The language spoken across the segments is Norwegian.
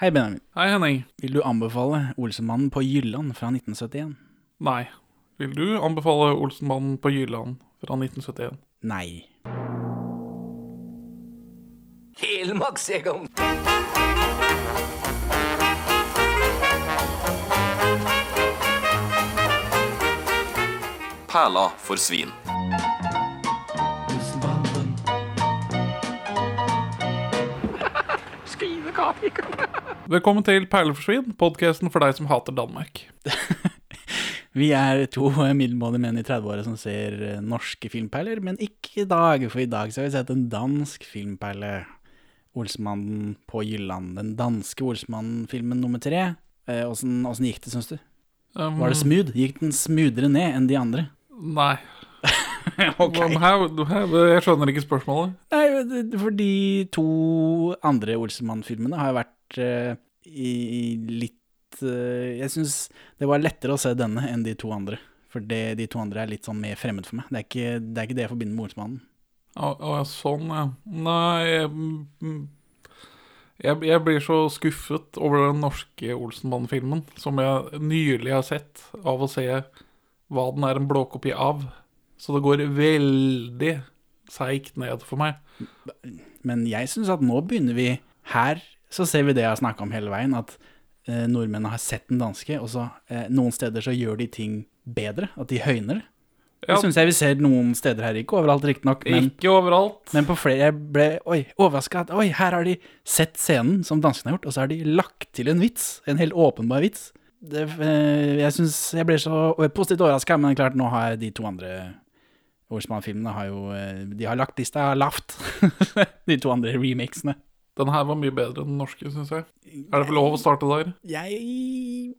Hei, Benjamin. Hei, Henning. Vil du anbefale Olsenmannen på Jylland fra 1971? Nei. Vil du anbefale Olsenmannen på Jylland fra 1971? Nei. Helmarksjegeren. Perla for svin. Velkommen til Perleforsvin, podkasten for deg som hater Danmark. Vi er to middelmådige menn i 30-åra som ser norske filmperler, men ikke i dag, for i dag så har vi sett en dansk filmperle. Olsmannen på Jylland. Den danske Olsmannen-filmen nummer tre. Eh, Åssen eh, gikk det, syns du? Um, Var det smooth? Gikk den smoothere ned enn de andre? Nei. okay. Jeg skjønner ikke spørsmålet. Nei, for de to andre Olsemann-filmene har vært litt eh, Jeg syns det var lettere å se denne enn de to andre. For det, de to andre er litt sånn mer fremmed for meg. Det er ikke det, er ikke det jeg forbinder med Olsmannen. Å, å, sånn, ja. Nei jeg, mm, jeg, jeg blir så skuffet over den norske Olsenmann-filmen, som jeg nylig har sett, av å se hva den er en blåkopi av. Så det går veldig seigt ned for meg. Men jeg syns at nå begynner vi Her så ser vi det jeg har snakka om hele veien, at eh, nordmennene har sett den danske, og så eh, noen steder så gjør de ting bedre. At de høyner det. Det syns jeg vi ser noen steder her, ikke overalt riktignok, men Ikke overalt. Men på flere jeg ble oi, overraska at oi, her har de sett scenen som danskene har gjort, og så har de lagt til en vits. En helt åpenbar vits. Det, eh, jeg synes jeg ble så positivt overraska, men klart, nå har de to andre Olsmann-filmene har jo eh, De har lagt lista lavt. de to andre remakesene. Den her var mye bedre enn den norske, syns jeg. Er det for lov å starte der? Jeg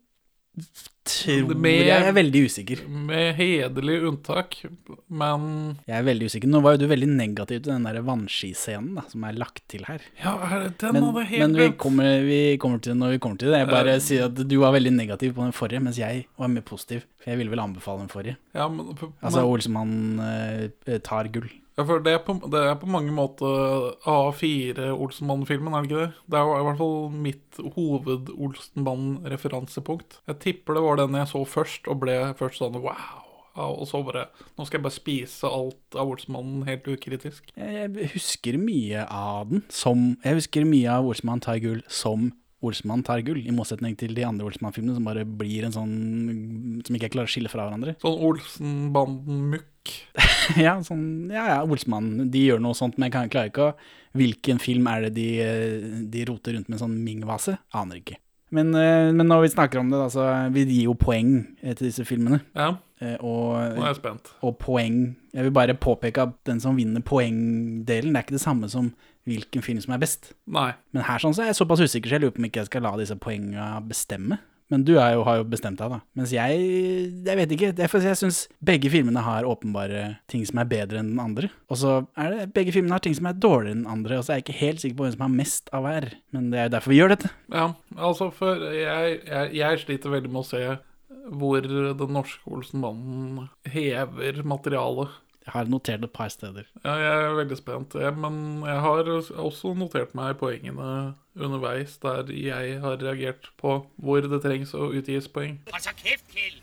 tror Med- Jeg er veldig usikker. Med hederlig unntak, men Jeg er veldig usikker. Nå var jo du veldig negativ til den der vannskiscenen da, som er lagt til her. Ja, den Men, hadde helt men vi, kommer, vi kommer til det når vi kommer til det. Jeg bare uh, sier at du var veldig negativ på den forrige, mens jeg var mer positiv. For jeg ville vel anbefale den forrige. Ja, men, men, Altså Olsemann uh, tar gull. Ja, for det er, på, det er på mange måter A4 Olsenmann-filmen, er det ikke det? Det er jo i hvert fall mitt hoved-Olsenmann-referansepunkt. Jeg tipper det var den jeg så først, og ble først sånn wow. Og så bare Nå skal jeg bare spise alt av Olsenmannen helt ukritisk. Jeg husker mye av den som Jeg husker mye av Olsemann tar gull som Olsemann tar gull, i motsetning til de andre Olsmann-filmene som bare blir en sånn Som ikke klarer å skille fra hverandre. Sånn Olsenbanden-mukk. ja, sånn, ja, ja, Olsmann. de gjør noe sånt, men jeg klarer ikke å Hvilken film er det de, de roter rundt med en sånn Ming-vase? Aner ikke. Men, eh, men når vi snakker om det, da, så vi gir jo poeng eh, til disse filmene. Ja, Eh, Og, nå er jeg spent. og poeng Jeg vil bare påpeke at den som vinner poengdelen, det er ikke det samme som hvilken film som er best. Nei. Men her sånn så er jeg såpass usikker, så jeg lurer på om ikke jeg skal la disse poengene bestemme. Men du jo, har jo bestemt deg, da. Mens jeg Jeg vet ikke. Det er for jeg syns begge filmene har åpenbare ting som er bedre enn den andre. Og så er det begge filmene har ting som er dårligere enn den andre, og så er jeg ikke helt sikker på hvem som har mest av hver. Men det er jo derfor vi gjør dette. Ja, altså, for jeg, jeg, jeg sliter veldig med å se hvor den norske Olsenmannen hever materialet. Jeg har notert et par steder. Ja, jeg er veldig spent, men jeg har også notert meg poengene underveis der jeg har reagert på hvor det trengs å utgis poeng.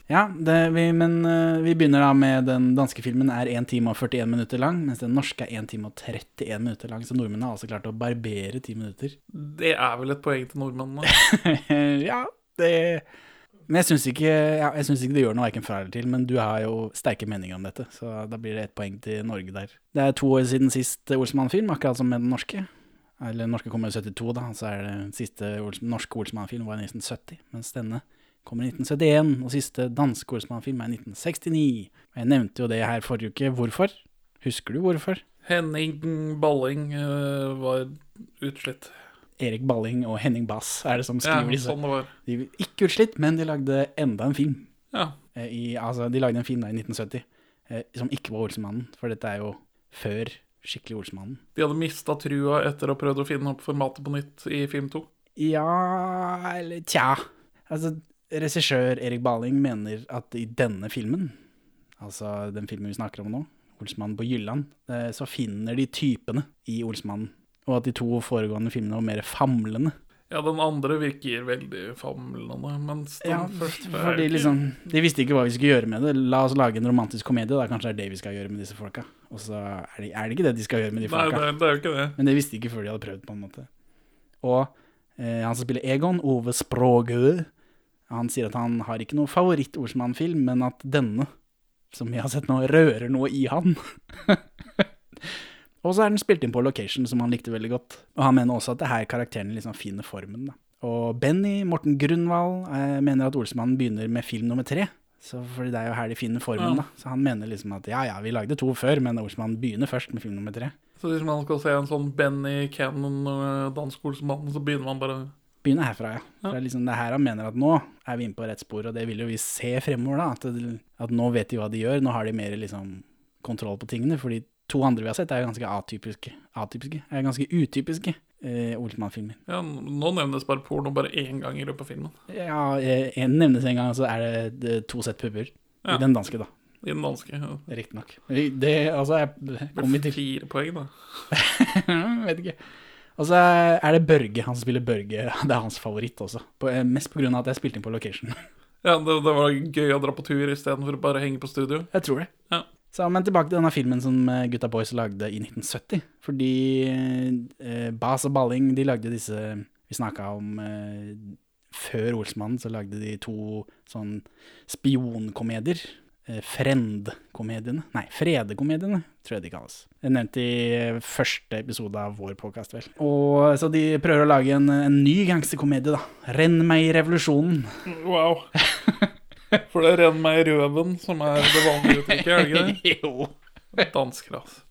Ja, det, vi, men eh, vi begynner da med den danske filmen er 1 time og 41 minutter lang, mens den norske er 1 time og 31 minutter lang. Så nordmennene har altså klart å barbere 10 minutter. Det er vel et poeng til nordmennene. ja, det Men jeg syns ikke, ja, ikke det gjør noe verken fra eller til, men du har jo sterke meninger om dette, så da blir det ett poeng til Norge der. Det er to år siden sist Olsmann-film, akkurat som med den norske. Eller den norske kommer i 72, da, så er det siste Olsen, norske Olsmann-film var i 1970, mens denne kommer i 1971, og siste danske Olsmann-film er i 1969. Og jeg nevnte jo det her forrige uke. Hvorfor? Husker du hvorfor? Henning Balling eh, var utslitt. Erik Balling og Henning Bass er det som skriver disse. sånn. De var ikke utslitt, men de lagde enda en film. Ja. Eh, I, altså, de lagde en film da i 1970 eh, som ikke var Olsemannen, for dette er jo før skikkelig Olsemannen. De hadde mista trua etter å ha prøvd å finne opp formatet på nytt i film to. Ja, eller tja. Altså, regissør Erik Baling mener at i denne filmen, altså den filmen vi snakker om nå, Olsmannen på Jylland, eh, så finner de typene i Olsmannen. Og at de to foregående filmene var mer famlende. Ja, den andre virker veldig famlende, mens den Ja, første er fordi liksom De visste ikke hva vi skulle gjøre med det. La oss lage en romantisk komedie, da. Kanskje det er det vi skal gjøre med disse folka. Og så er det, er det ikke det de skal gjøre med de Nei, folka. det, er- det er jo ikke det. Men det visste de ikke før de hadde prøvd, på en måte. Og eh, han som spiller Egon, Ove Språgø, han sier at han har ikke noe favoritt-Olsmann-film, men at denne, som vi har sett nå, rører noe i han. og så er den spilt inn på location, som han likte veldig godt. Og han mener også at det her karakteren liksom finner formen, da. Og Benny Morten Grunwald eh, mener at Olsmannen begynner med film nummer tre. Så fordi det er jo her de finner formen, Ja. da. Så han mener liksom at ja ja, vi lagde to før, men Olsmannen begynner først med film nummer tre. Så hvis man skal se en sånn Benny Cannon uh, dansk Olsenmann, så begynner man bare Begynner herfra, ja. Ja. Det er liksom det her han mener at nå er vi inne på rett spor, og det vil jo vi se fremover, da. At, at nå vet de hva de gjør, nå har de mer liksom kontroll på tingene. Fordi to andre vi har sett, er jo ganske atypiske. Atypiske? Er ganske utypiske eh, Olsmann-filmer. Ja, nå nevnes bare porno bare én gang i løpet av filmen. Ja, én en nevnes en gang, så er det, det to sett pupper. Ja. I den danske, da. I den danske. Ja. Riktignok. Det, altså, jeg kommer vi til Fire poeng, da. Vet ikke. Og så er det Børge, han spiller Børge. Det er hans favoritt også. På, eh, mest av at jeg spilte inn på location. Ja, det, det var gøy å dra på tur istedenfor å bare henge på studio. Jeg tror det. Ja. Så, men tilbake til denne filmen som eh, Gutta Boys lagde i 1970. Fordi eh, Bas og Balling de lagde disse Vi snakka om eh, Før Olsmannen så lagde de to sånn spionkomedier. Eh, Frend-komediene. Nei, Fredekomediene, tror jeg de kalles. Jeg nevnte i første episode av vår podkast, vel. Og Så de prøver å lage en, en ny gangsterkomedie, da. Renn meg i revolusjonen. Wow. For det renner meg i røven, som er det vanlige uttrykket, er det ikke det? jo. Dansker, altså.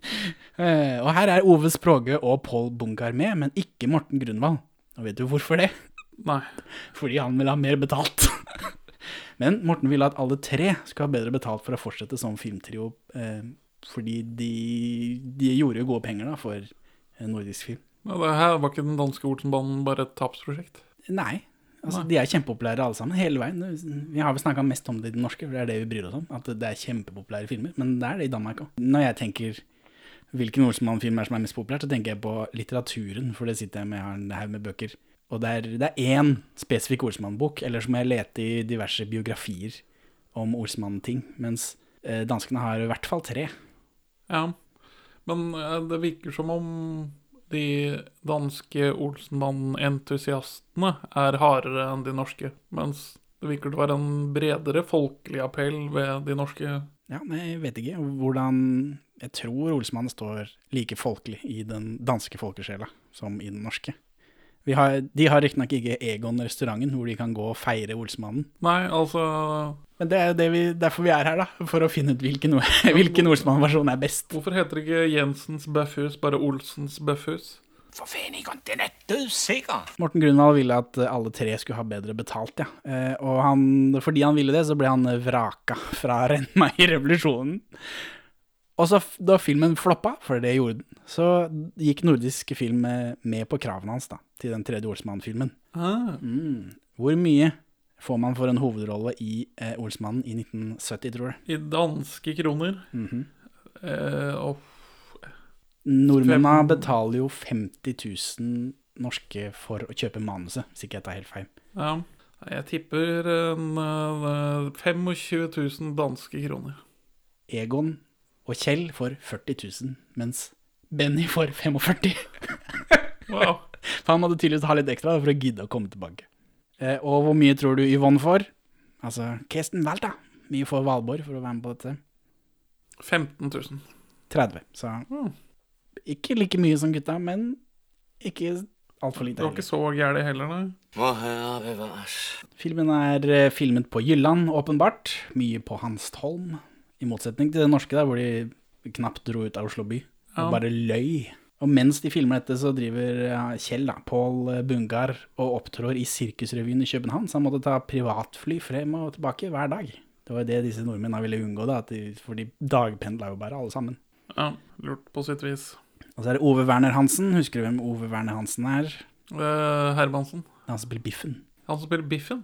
Eh, og her er Ove Språge og Pål Bunkar med, men ikke Morten Grunvald. Og vet du hvorfor det? Nei. Fordi han vil ha mer betalt. men Morten ville at alle tre skulle ha bedre betalt for å fortsette som filmtrio, eh, fordi de, de gjorde jo gode penger da for eh, nordisk film. Ja, det her var ikke den danske Olsenbanen bare et tapsprosjekt? Nei. Altså, De er kjempepopulære alle sammen, hele veien. Vi har vel snakka mest om det i den norske, for det er det vi bryr oss om. At det er kjempepopulære filmer. Men det er det i Danmark òg. Når jeg tenker hvilken Olsenmann-film er som er mest populært, så tenker jeg på litteraturen, for det sitter jeg med, jeg har en haug med bøker. Og det er, det er én spesifikk Olsenmann-bok, eller så må jeg lete i diverse biografier om Olsenmann-ting. Mens eh, danskene har i hvert fall tre. Ja. Men eh, det virker som om de danske Olsenmann-entusiastene er hardere enn de norske. Mens det virker til å være en bredere folkelig appell ved de norske. Ja, jeg vet ikke hvordan Jeg tror Olsenmann står like folkelig i den danske folkesjela som i den norske. Vi har, de har riktignok ikke Egon-restauranten hvor de kan gå og feire Olsmannen. Nei, altså Men det er det vi, derfor vi er her, da. For å finne ut hvilken, hvilken Olsmann-versjon er best. Hvorfor heter det ikke Jensens Bøffhus, bare Olsens Bøffhus? For faen, er ikke nett usikker. Morten Grunwald ville at alle tre skulle ha bedre betalt, ja. Eh, og han, fordi han ville det, så ble han vraka fra Renn meg i revolusjonen. Og så da filmen floppa, for det gjorde den, så gikk nordisk film eh, med på kravene hans da, til den tredje Olsmann-filmen. Ah, Mm. Hvor mye får man for en hovedrolle i eh, Olsmannen i 1970, tror du? I danske kroner. Mhm. Eh, og Nordmennene betaler jo 50 000 norske for å kjøpe manuset, hvis ikke jeg tar helt feil. ja, jeg tipper en, en, 25 000 danske kroner. Egon og Kjell får 40 000, mens Benny får 45 Wow. For han måtte tydeligvis ha litt ekstra for å gidde å komme tilbake. Eh, og hvor mye tror du Yvonne får? Altså, Kirsten Waldt, da. Mye får Valborg for å være med på dette? 15 000. 30. Så Mm. ikke like mye som gutta, men ikke altfor Det lite var heller. ikke så gærent heller, nei. Filmen er eh, filmet på Jylland, åpenbart. Mye på Hanstholm. I motsetning til det norske, der hvor de knapt dro ut av Oslo by. Ja. Og bare løy. Og mens de filmer dette, så driver Kjell, da, Pål Bungar, og opptrår i Sirkusrevyen i København, så han måtte ta privatfly frem og tilbake hver dag. Det var jo det disse nordmennene ville unngå, da, at de, for de dagpendla jo bare, alle sammen. Ja, lurt på sitt vis. Og så er det Ove Werner Hansen. Husker du hvem Ove Werner Hansen er? Uh, Hermansen. Er Han som spiller Biffen. Han som spiller Biffen?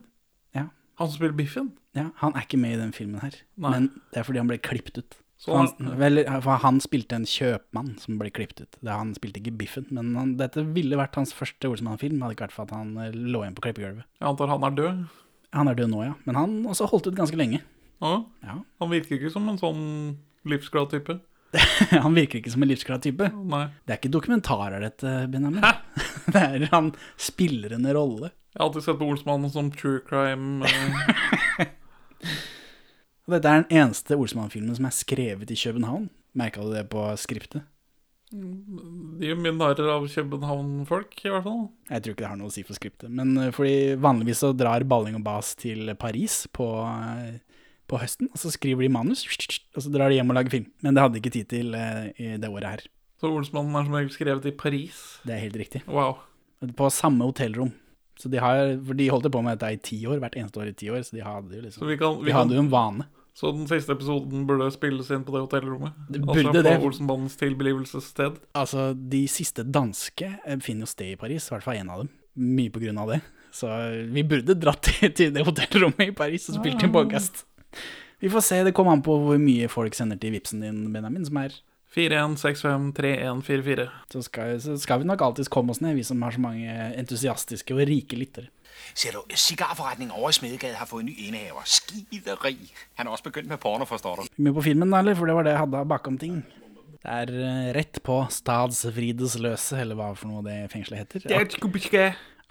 Ja. Han som spiller Biffen? Ja, Han er ikke med i den filmen her, Nei. men det er fordi han ble klippet ut. Så Han, vel, for han spilte en kjøpmann som ble klippet ut. Det, han spilte ikke Biffen, men han, dette ville vært hans første Olsenmann-film. Hadde ikke vært for at han eh, lå igjen på klippegulvet. jeg antar han er død. Han er død nå, ja. Men han også holdt ut ganske lenge. Ja, Ja. han virker ikke som en sånn livsglad type. Han virker ikke som en livsglad type. Nei. Det er ikke dokumentarer, dette, Benjamin. Det er Han spiller en rolle. Jeg har alltid sett på Olsmannen som true crime. Og dette er den eneste Olsemann-filmen som er skrevet i København. Merka du det på skriptet? De gjør mye narr av København-folk, i hvert fall. Jeg tror ikke det har noe å si for skriptet. Men eh, fordi vanligvis så drar Balling og Bas til Paris på, eh, på høsten, og så skriver de manus, og så drar de hjem og lager film. Men det hadde de ikke tid til eh, i det året her. Så Olsmannen er som regel skrevet i Paris. Det er helt riktig. Wow. På samme hotellrom. Så de har, for de holdt på med dette i ti år, hvert eneste år i ti år, så de hadde jo Så liksom vi kan, vi De hadde jo en vane. Så den siste episoden burde spilles inn på det hotellrommet? Det burde altså på det. Olsenbandens tilblivelsessted? Altså, de siste danske eh, finner jo sted i Paris, i hvert fall en av dem. Mye på grunn av det. Så eh, vi burde dratt til, det hotellrommet i Paris og spilt inn podcast. Vi får se, det kommer an på hvor mye folk sender til vipsen din, Benjamin, som er 41653144. så skal, så skal vi nok alltids komme oss ned, vi som har så mange entusiastiske og rike lyttere. Ser du, cigarforretningen over i Smedegade har fået ny indehaver. Skideri. Han har også begyndt med porno, forstår du. Med på filmen, eller? For det var det jeg hadde bakom ting. Det er eh, rett på Stadsfridesløse, eller hva for noe det fengselet heter. Ak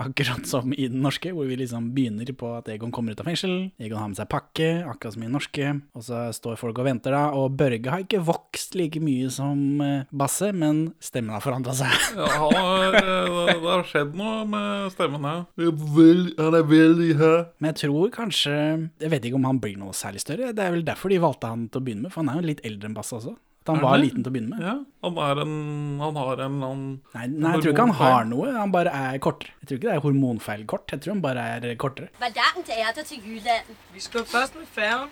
akkurat som i den norske, hvor vi liksom begynner på at Egon kommer ut av fengsel. Egon har med seg pakke, akkurat som i den norske. Og så står folk og venter, da. Og Børge har ikke vokst like mye som eh, Basse, men stemmen har forandra seg. Ja, eh, det, det har skjedd noe med stemmen her. Han er veldig her. Men jeg tror kanskje Jeg vet ikke om han blir noe særlig større. Det er vel derfor de valgte han til å begynne med, for han er jo litt eldre enn Basse også. Han Er var det? liten til å begynne med. Ja, han er en Han har en eller annen Nei, nei, jeg tror ikke han har noe, han bare er kortere. Jeg tror ikke det er hormonfeil kort, jeg tror han bare er kortere. Er der til Jylland? Vi skal først med færgen.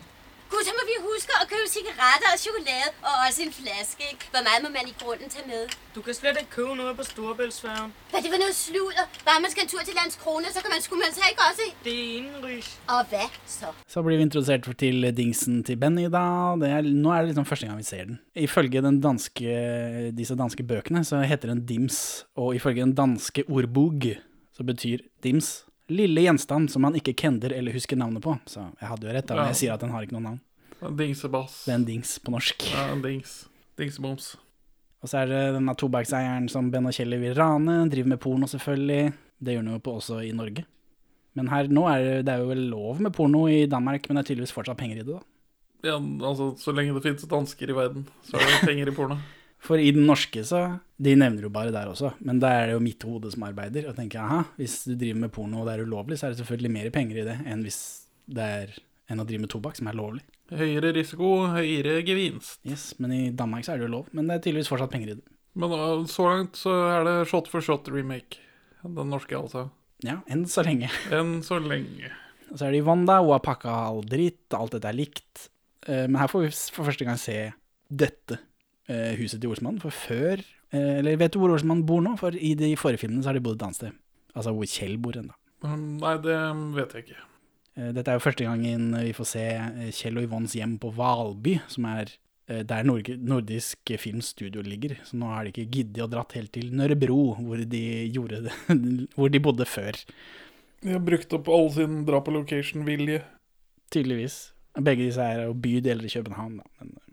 Gud, så må vi huske at købe cigaretter og chokolade, og også en flaske, ikke? Hvor meget må man i grunden tage med? Du kan slet ikke købe noget på Storebæltsfærgen. Hvad, det var noget sludder. Bare man skal en tur til Landskrona, så kan man sgu man så ikke også. Det er indenrigs. Og hvad så? Så blir vi introdusert for- til dingsen til Benny, da. Det er, nå er det liksom første gang vi ser den. Ifølge den danske, disse danske bøkene så heter den dims, og ifølge den danske ordbog, så betyr dims lille gjenstand som man ikke kender eller husker navnet på. Så jeg hadde jo rett da når jeg sier at den har ikke noe navn. En dingsebass. Det er en dings på norsk. Ja, en dings. Dingseboms. Og så er det denne tobakkseieren som Ben og Kjelli vil rane, driver med porno selvfølgelig. Det gjør han jo på også i Norge. Men her nå er det, det er jo vel lov med porno i Danmark, men det er tydeligvis fortsatt penger i det, da. Ja, altså, så lenge det finnes dansker i verden, så er det penger i porno. For i den norske så De nevner jo bare der også, men der er det jo mitt hode som arbeider. Og tenker aha, hvis du driver med porno og det er ulovlig, så er det selvfølgelig mer penger i det enn hvis det er enn å drive med tobakk, som er lovlig. Høyere risiko, høyere gevinst. Yes, Men i Danmark så er det jo lov. Men det er tydeligvis fortsatt penger i det. Men uh, så langt så er det shot for shot remake. Den norske, altså. Ja, enn så lenge. Enn så lenge. Og så er det Yvonne, da. Hun har pakka all dritt. Alt dette er likt. Eh, Men her får vi for første gang se dette huset til Olsmann. For før eh, Eller vet du hvor Olsmann bor nå? For i de forrige filmene så har de bodd et annet sted. Altså hvor Kjell bor ennå. Um, Nei, det vet jeg ikke. Eh, Dette er jo første gangen vi får se eh, Kjell og Yvonnes hjem på Valby, som er eh, der Nordisk Filmstudio ligger. Så nå har de ikke giddet å dratt helt til Nørrebro, hvor de, gjorde det, hvor de bodde før, De har brukt opp all sin dra på location-vilje. tydeligvis. Begge disse er jo bydeler i København, da. Men eh,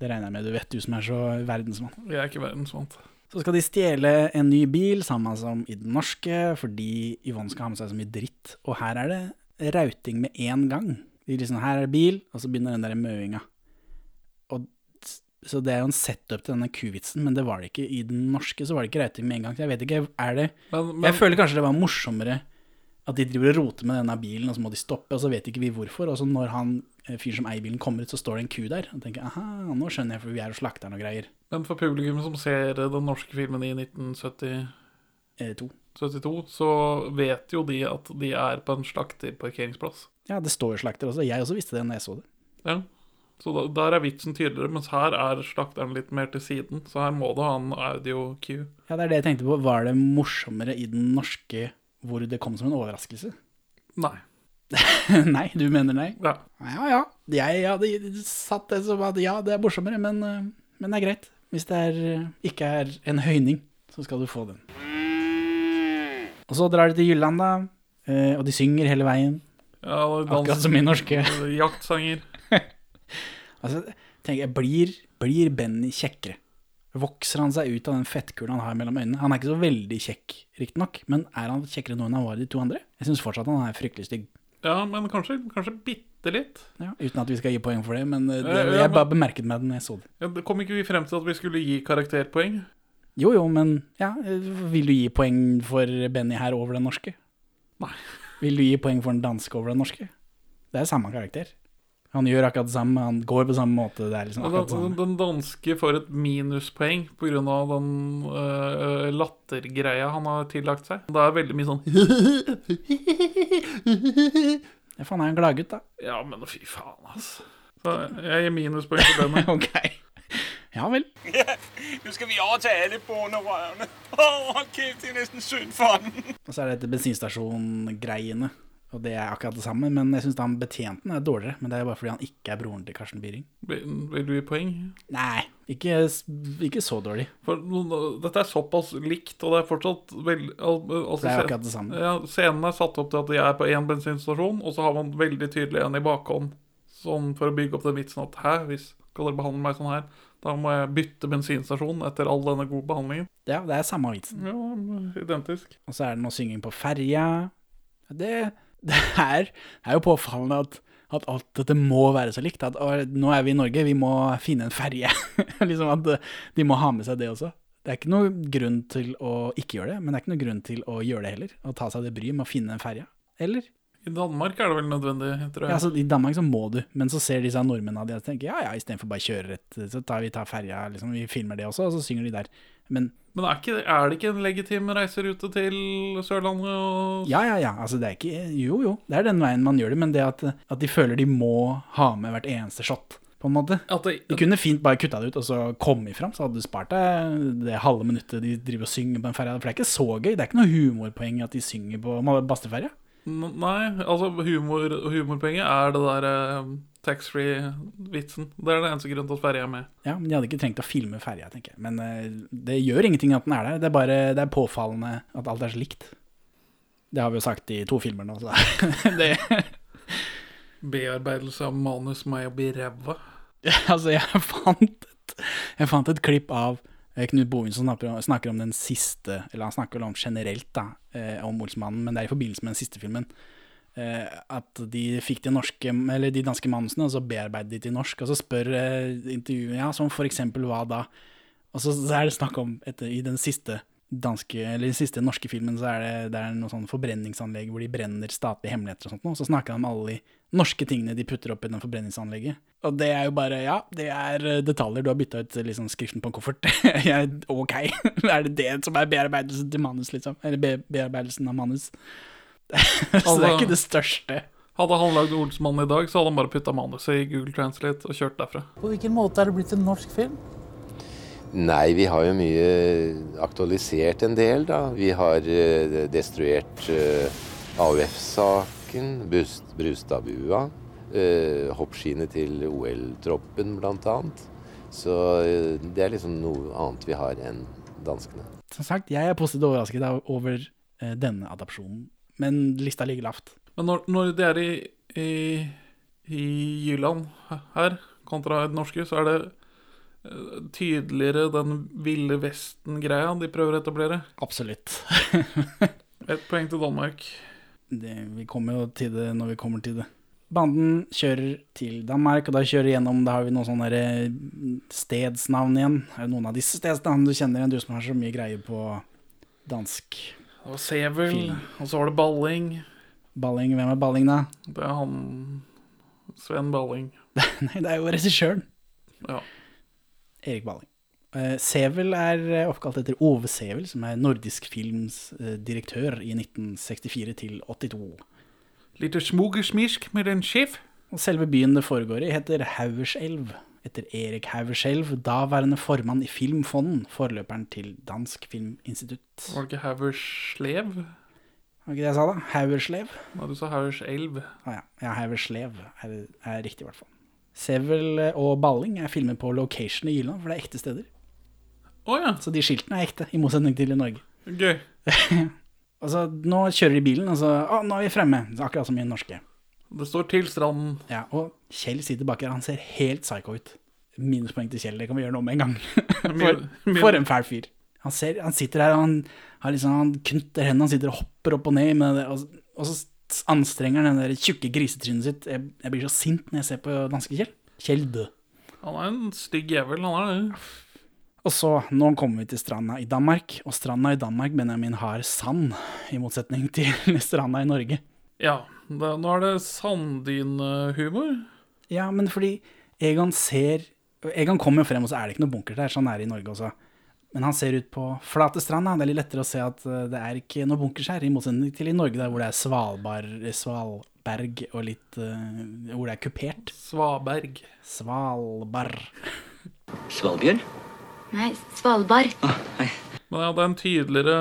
det regner jeg med du vet, du som er så verdensmann. Jeg er ikke verdensvant. Så skal de stjele en ny bil, samme som i den norske, fordi Yvonne skal ha med seg så mye dritt. Og her er det rauting med en gang. De liksom, her er det bil, og så begynner den der møinga. Og, så det er jo en setup til denne kuvitsen, men det var det ikke i den norske. Så var det ikke rauting med en gang. Så jeg vet ikke, er det Men, men Jeg føler kanskje det var morsommere at de driver og roter med denne bilen, og så må de stoppe, og så vet ikke vi hvorfor. Og så når han eh, fyren som eier bilen kommer ut, så står det en ku der. Og tenker aha, nå skjønner jeg, for vi er jo slakteren og greier. Men for publikum som ser den norske filmen i 1972, Eh, to. så vet jo de at de er på en slakterparkeringsplass. Ja, det står jo slakter også. Jeg også visste det når jeg så det. Ja. Så da, der er vitsen tydeligere, mens her er slakteren litt mer til siden. Så her må du ha en audio-cue. Ja, det er det jeg tenkte på. Var det morsommere i den norske hvor det kom som en overraskelse? Nei. nei, du mener nei? Ja. Ja ja. Jeg hadde satt det som at ja, det er morsommere, men, eh, men det er greit. Hvis det er, eh, ikke er en høyning, så skal du få den. Og så drar de til Jylland, da. eh, Og de synger hele veien. ja Akkurat som i norske. Jaktsanger. Altså, tenk, jeg, blir, blir Benny kjekkere? Vokser han seg ut av den fettkulen han har mellom øynene? Han er ikke så veldig kjekk, riktignok, men er han kjekkere nå enn han var de to andre? Jeg syns fortsatt han er fryktelig stygg. Ja, men kanskje, kanskje bitte litt. Ja, uten at vi skal gi poeng for det, men eh, det, Ja, ja, jeg bare bemerket meg den jeg så det. Ja, kom ikke vi frem til at vi skulle gi karakterpoeng? Jo jo, men ja, eh, vil du gi poeng for Benny her over den norske? Nei. Vil du gi poeng for den danske over den norske? Det er samme karakter. Han gjør akkurat det samme, han går på samme måte, det er liksom akkurat det Den, samme. den danske får et minuspoeng pga. den uh, lattergreia han har tillagt seg. Det er veldig mye sånn Ja, faen, er en gladgutt, da. Ja, men fy faen, altså. Så jeg gir minuspoeng for denne. ok. Ja vel. Nu skal vi overta alle bonderørene. Åh, hold kæft, det er nesten synd for den. Og så er det dette bensinstasjon-greiene. Og det er akkurat det samme, men jeg syns han betjenten er dårligere. Men det er bare fordi han ikke er broren til Karsten Byring. Vil vil du gi poeng? Nei, ikke, ikke så dårlig. For dette er såpass likt, og det er fortsatt veldig altså, det er akkurat det samme. Ja, scenen er satt opp til at de er på én bensinstasjon, og så har man veldig tydelig en i bakhånd. Sånn for å bygge opp den vitsen at hæ, hvis skal dere behandle meg sånn her, da må jeg bytte bensinstasjon etter all denne gode behandlingen. Ja, det er samme vitsen. Ja, identisk. Og så er det noe synging på ferja. Det, det er, er jo påfallende at, at alt dette må være så likt. At nå er vi i Norge, vi må finne en ferje. liksom at eh, de må ha med seg det også. Det er ikke noe grunn til å ikke gjøre det, men det er ikke noe grunn til å gjøre det heller. Å ta seg det bryet med å finne en ferje. Eller? I Danmark er det vel nødvendig, tror jeg. Ja, altså, I Danmark så må du, men så ser disse nordmennene de og tenker ja ja, istedenfor bare kjøre rett, så tar vi tar ferja, liksom, vi filmer det også, og så synger de der. Men Men er, ikke, er det ikke en legitim reiserute til Sørlandet og Ja, ja, ja. Altså, det er ikke Jo, jo, det er den veien man gjør det, men det at, at de føler de må ha med hvert eneste shot, på en måte. Det, De kunne fint bare kutta det ut og så kommet fram, så hadde du spart deg det halve minuttet de driver og synger på en ferja. For det er ikke så gøy. Det er ikke noe humorpoeng at de synger på Bastøferja. Nei, altså humor, humorpoenget er det der eh, taxfree-vitsen. Det er den eneste grunnen til at ferja er med. Ja, men de hadde ikke trengt å filme ferja, tenker jeg. Men eh, det gjør ingenting at den er der. Det er bare det er påfallende at alt er så likt. Det har vi jo sagt i to filmer nå, så det Bearbeidelse av manus meg å bli ræva. Altså, jeg fant et, jeg fant et klipp av Knut Bovin snakker om, den siste Eller han snakker om generelt, da, eh, om Olsmannen, men det er i forbindelse med den siste filmen. Eh, at de fikk de norske Eller de danske manusene, og så bearbeidet de til norsk. Og så spør eh, intervjuet ja, som for eksempel hva da? Og så, så er det snakk om etter, I den siste danske, eller den siste norske filmen så er det, det er noe sånn forbrenningsanlegg hvor de brenner statlige hemmeligheter og sånt noe. Så snakker han om alle de norske tingene de putter opp i den forbrenningsanlegget. Og det er jo bare, ja, det er eh, detaljer. Du har bytta ut liksom, skriften på en koffert. Jeg, ok, er det det som er bearbeidelsen til manus, liksom? Eller be bearbeidelsen av manus? så det er ikke det største. Hadde han lagd Olsmannen i dag, så hadde han bare putta manuset i Google Translate og kjørt derfra. På hvilken måte er det blitt en norsk film? Nei, vi har jo mye aktualisert en del, da. Vi har uh, destruert uh, AUF-saken, Brust- Brustadbua, uh, hoppskiene til OL-troppen bl.a. Så eh, det er liksom noe annet vi har enn danskene. Som sagt, jeg er positivt overrasket over eh, denne adopsjonen, men lista ligger lavt. Men når, når det er i, i, i Jylland her, kontra det norske, så er det eh, tydeligere den ville vesten-greia de prøver å etablere. Absolutt. Ett poeng til Danmark. det, vi kommer jo til det når vi kommer til det. Banden kjører til Danmark, og da kjører vi gjennom Da har vi noen sånne eh, stedsnavn igjen. Er det noen av disse stedsnavnene du kjenner igjen, du som har så mye greie på dansk? Det var Sevel, Film. og så var det Balling. Balling, hvem er Balling, da? Det er han Sven Balling. Nei, det er jo regissøren. Ja. Erik Balling. Eh, Sevel er eh, oppkalt etter Ove Sevel, som er Nordisk Films eh, direktør i 1964 til 82. Lite smugesmisk med en sjef. Og selve byen det foregår i, heter Haugerselv, etter Erik Haugerselv, daværende formann i Filmfonden, forløperen til Dansk Filminstitutt. Var det ikke Haverslev? Var ikke det jeg sa, da? Haugerslev? Når du sa Haugers elv. Ah, ja. ja, Haugerslev er, er riktig, i hvert fall. Sevel og Balling er filmet på location i Jylland, for det er ekte steder. Oh, ja, Så de skiltene er ekte, i motsetning til i Norge. gøy. Altså, nå kjører de bilen, og så Å, nå er vi fremme! Så akkurat som i den norske. Det står til stranden. Ja, og Kjell sitter bak her, han ser helt psycho ut. Minuspoeng til Kjell, det kan vi gjøre noe med en gang. For, for en fæl fyr. Han, ser, han sitter her, og han, har liksom, han knytter hendene, han sitter og hopper opp og ned, med det, og, og så anstrenger den der tjukke grisetrynet sitt. Jeg, jeg blir så sint når jeg ser på danske Kjell. Kjell død. Han er en stygg jævel, han er det. Og så, nå kommer vi til stranda i Danmark, og stranda i Danmark, Benjamin, har sand, i motsetning til stranda i Norge. Ja, det, nå er det sanddynehumor. Ja, men fordi Egon ser Egon kommer jo frem, og så er det ikke noe bunker der. Sånn er det i Norge også. Men han ser ut på flate stranda. Det er litt lettere å se at eh, det er ikke noe bunkers her, i motsetning til i Norge, der hvor det er Svalbard, Svalberg og litt uh, Hvor det er kupert. Svaberg. Svalbard. Svalbjørn? Nei, Svalbard. Men ja, det er en tydeligere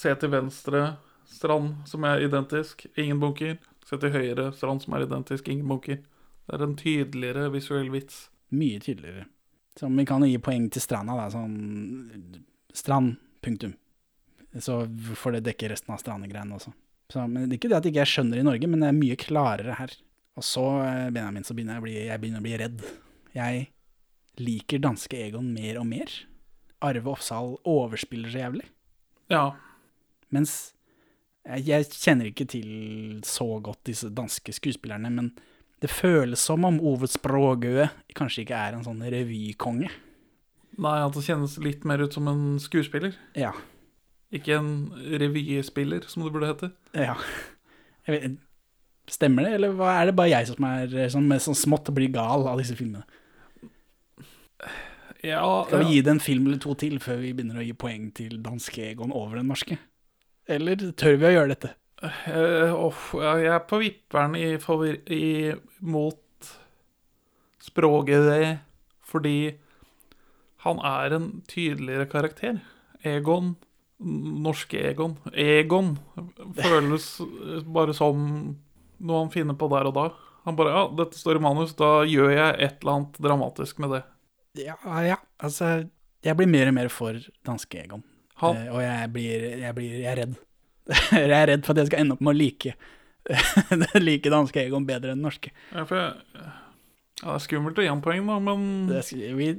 se til venstre strand som er identisk, ingen bunker. Se til høyre strand som er identisk, ingen bunker. Det er en tydeligere visuell vits. Mye tydeligere. Så vi kan gi poeng til stranda, da. Sånn Strand, punktum. Så får det dekke resten av strandegreiene også. Så, men det er ikke det at jeg ikke skjønner i Norge, men det er mye klarere her. Og så, eh, Benjamin, så begynner jeg å bli, jeg begynner å bli redd. Jeg liker danske Egon mer og mer. Arve Oppsal overspiller så jævlig. Ja, Mens jeg, jeg kjenner ikke til så godt disse danske skuespillerne, men det føles som om Ove Språgøe kanskje ikke er en sånn revykonge. Nei, det kjennes litt mer ut som en skuespiller. Ja. Ikke en revyspiller, som det burde hete. ja. Vet, stemmer det, eller hva, er det bare jeg som er sånn, med sånn smått blir gal av disse filmene? Ja, Skal vi ja. gi det en film eller to til før vi begynner å gi poeng til danske Egon over den norske? Eller tør vi å gjøre dette? Eh, oh, jeg er på vipperen i. I, mot språket det, fordi han er en tydeligere karakter. Egon, norske Egon. Egon føles bare som noe han finner på der og da. Han bare Ja, dette står i manus, da gjør jeg et eller annet dramatisk med det. Ja, ja, altså Jeg blir mer og mer for danske Egon. Han, Eh, og jeg blir, jeg blir Jeg er redd. jeg er redd for at jeg skal ende opp med å like like danske Egon bedre enn norske. ja, for jeg, ja, det er skummelt å gi ham poeng, da, men Det vi,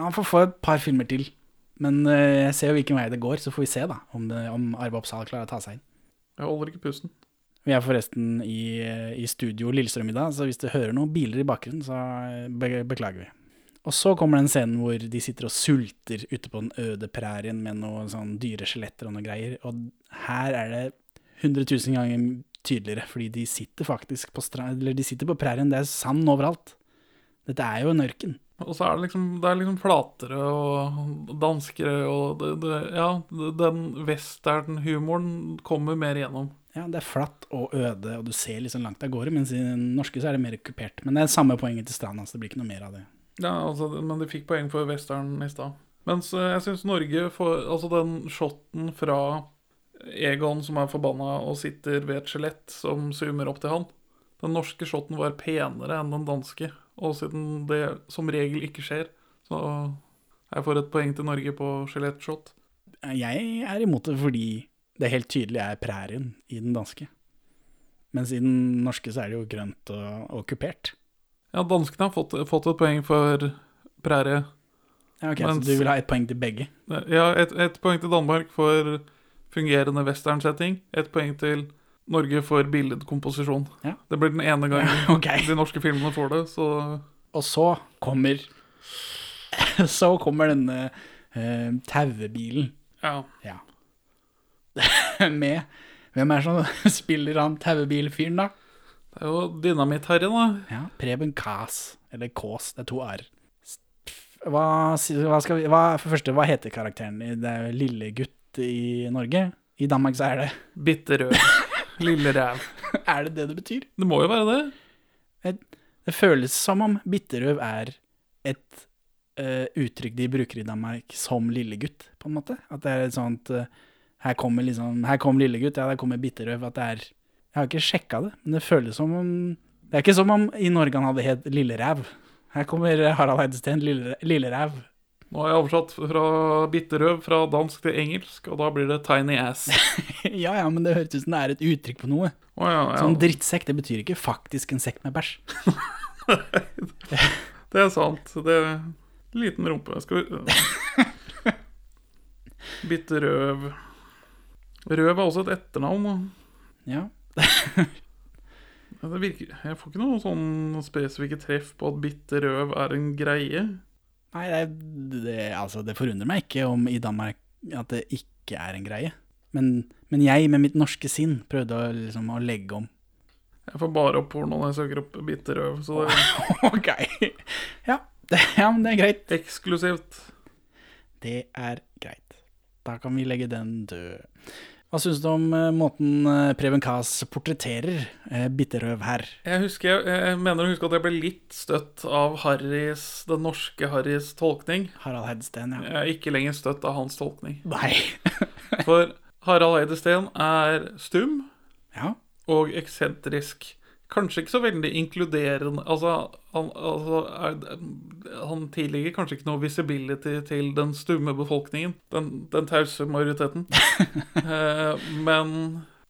han får få et par filmer til. Men eh, jeg ser jo hvilken vei det går, så får vi se da om, det, om Arve Oppsal klarer å ta seg inn. jeg holder ikke pusten. Vi er forresten i, i studio Lillestrøm i dag, så hvis du hører noen biler i bakgrunnen, så eh, be beklager vi. Og så kommer den scenen hvor de sitter og sulter ute på den øde prærien med noen sånn dyre skjeletter og noe greier. Og her er det 100 000 ganger tydeligere, fordi de sitter faktisk på, de sitter på prærien. Det er sand overalt. Dette er jo en ørken. Og så er det liksom, det er liksom flatere og danskere og det, det, Ja, den western-humoren kommer mer igjennom. Ja, det er flatt og øde, og du ser liksom langt av gårde, mens i den norske så er det mer kupert. Men det er samme poenget til stranda, så det blir ikke noe mer av det. Ja, altså, Men de fikk poeng for western i stad. Mens eh, jeg syns Norge får Altså den shotten fra Egon som er forbanna og sitter ved et skjelett som zoomer opp til han. Den norske shotten var penere enn den danske, og siden det som regel ikke skjer, så jeg får et poeng til Norge på skjelettshot. Jeg er imot det fordi det helt tydelig er prærien i den danske. Mens i den norske så er det jo grønt og, og kupert. Ja, danskene har fått, fått et poeng for prærie. Ja, ok, Mens- Så du vil ha ett poeng til begge? Ja, ett et poeng til Danmark for fungerende westernsetting. Ett poeng til Norge for billedkomposisjon. Ja. Det blir den ene gangen Ja, okay. de norske filmene får det, så Og så kommer Så kommer denne uh, tauebilen ja. med Hvem er det som spiller han tauebilfyren, da? Det er jo Dynamitt-Harry, da. Ja, Preben Kaas. Eller Kaas, det er to r. Hva, hva skal vi hva, For første, hva heter karakteren? Det er jo lille gutt i Norge. I Danmark så er det Bitterød. Lille ræv. Er det det det betyr? Det må jo være det. Det føles som om bitterøv er et uh, uttrykk de bruker i Danmark som lillegutt, på en måte. At det er et sånt uh, her kommer liksom Her kommer lillegutt, ja, der kommer bitterøv. At det er Jeg har ikke sjekka det, men det føles som om Det er ikke som om i Norge han hadde het Lilleræv. Her kommer Harald Heidesteen, Lille, Lilleræv. Nå har jeg oversatt fra bitterøv fra dansk til engelsk, og da blir det tiny ass. ja ja, men det høres ut som det er et uttrykk på noe. Oh, ja, ja. Sånn drittsekk, det betyr ikke faktisk en sekk med bæsj. Det er sant. Det er liten rumpe. Skal vi Bitterøv Røv er også et etternavn. Ja. Virker, jeg får ikke noe sånn spesifikke treff på at bitterøv er en greie. Nei, det, det, altså, det forundrer meg ikke om i Danmark at det ikke er en greie. Men, men jeg med mitt norske sinn prøvde å, liksom, å legge om. Jeg får bare opp porno når jeg søker opp bitterøv, så det ok. Ja, det, ja, men det er greit. eksklusivt. Det er greit. Da kan vi legge den død. Hva syns du om eh, måten eh, Preben Kaas portretterer eh, Bitterøv her? Jeg husker, jeg, jeg mener å huske at jeg ble litt støtt av Harrys, den norske Harrys tolkning. Harald Heidesteen, ja. Jeg er ikke lenger støtt av hans tolkning. Nei. For Harald Heidesteen er stum Ja. og eksentrisk. Kanskje ikke så veldig inkluderende Altså, han, altså er, han tillegger kanskje ikke noe visibility til den stumme befolkningen. Den, den tause majoriteten. eh, men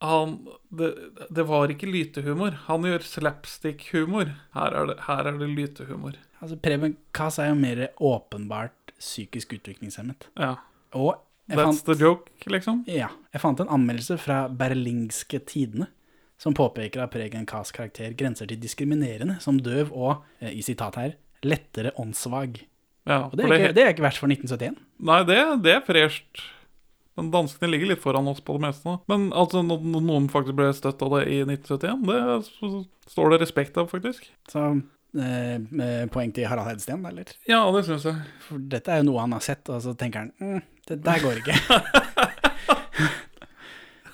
han det, det var ikke lytehumor. Han gjør slapstick-humor. Her, er det- her er det lytehumor. Altså, Preben Kaas er jo mer åpenbart psykisk utviklingshemmet. Ja. Og That's fant, the joke, liksom. ja, jeg fant en anmeldelse fra Berlingske Tidene som påpeker at Pregen Kaas karakter grenser til diskriminerende som døv og, eh, i sitat her, lettere åndssvag. Ja, Og det er, ikke, det er ikke verst for 1971. Nei, det, det er fresht. Men danskene ligger litt foran oss på det meste nå. Men altså, når noen faktisk ble støtt av det i 1971, det står det respekt av, faktisk. Så eh, eh, poeng til Harald Hedsten, eller? Ja, det syns jeg. For dette er jo noe han har sett, og så tenker han mm, det der går ikke.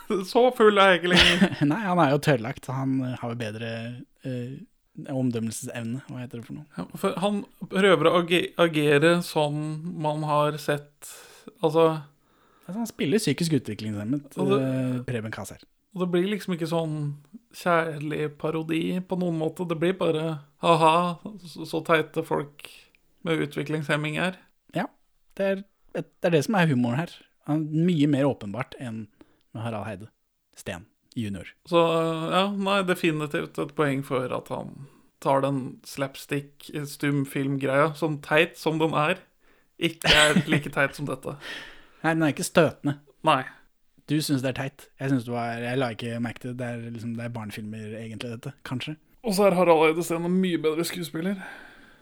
Så full er lenger. Nei, han er jo tørrlagt, han eh, har jo bedre eh, omdømmelsesevne, hva heter det for noe? Ja, For han prøver å age- agere som man har sett Altså, Altså, han spiller psykisk utviklingshemmet, eh, Preben Kasser. og det blir liksom ikke sånn kjærlig parodi på noen måte. Det blir bare ha-ha, så, så teite folk med utviklingshemming er. Det er, det er det som er humoren her. Er mye mer åpenbart enn med Harald Heide Steen junior. Så ja, nei, definitivt et poeng for at han tar den slapstick stumfilmgreia, sånn teit som den er, ikke er like teit som dette. Nei, den er ikke støtende. Nei. Du syns det er teit. Jeg synes det var, jeg la ikke merke til det. Det er, liksom, det er barnefilmer, egentlig, dette. Kanskje. Og så er Harald Eide Steen en mye bedre skuespiller.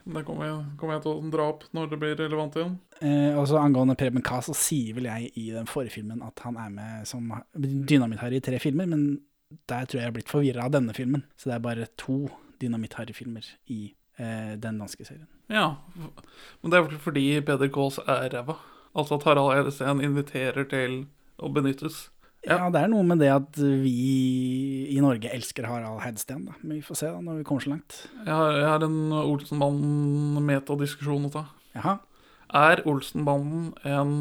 Det kommer jeg, kommer jeg til å dra opp når det blir relevant igjen. Eh, og så angående Preben Kaas, så sier vel jeg i den forrige filmen at han er med som Dynamitt-Harry i tre filmer, men der tror jeg jeg har blitt forvirra av denne filmen. Så det er bare to Dynamitt-Harry-filmer i eh, den danske serien. Ja, men det er vel fordi Peder Kaas er ræva. Altså at Harald Eide inviterer til å benyttes. Ja. det er noe med det at vi i Norge elsker Harald Heidsten. da. Men vi får se da når vi kommer så langt. Jeg har, jeg har en Olsenbanden-metadiskusjon å ta. Jaha. Er Olsenbanden en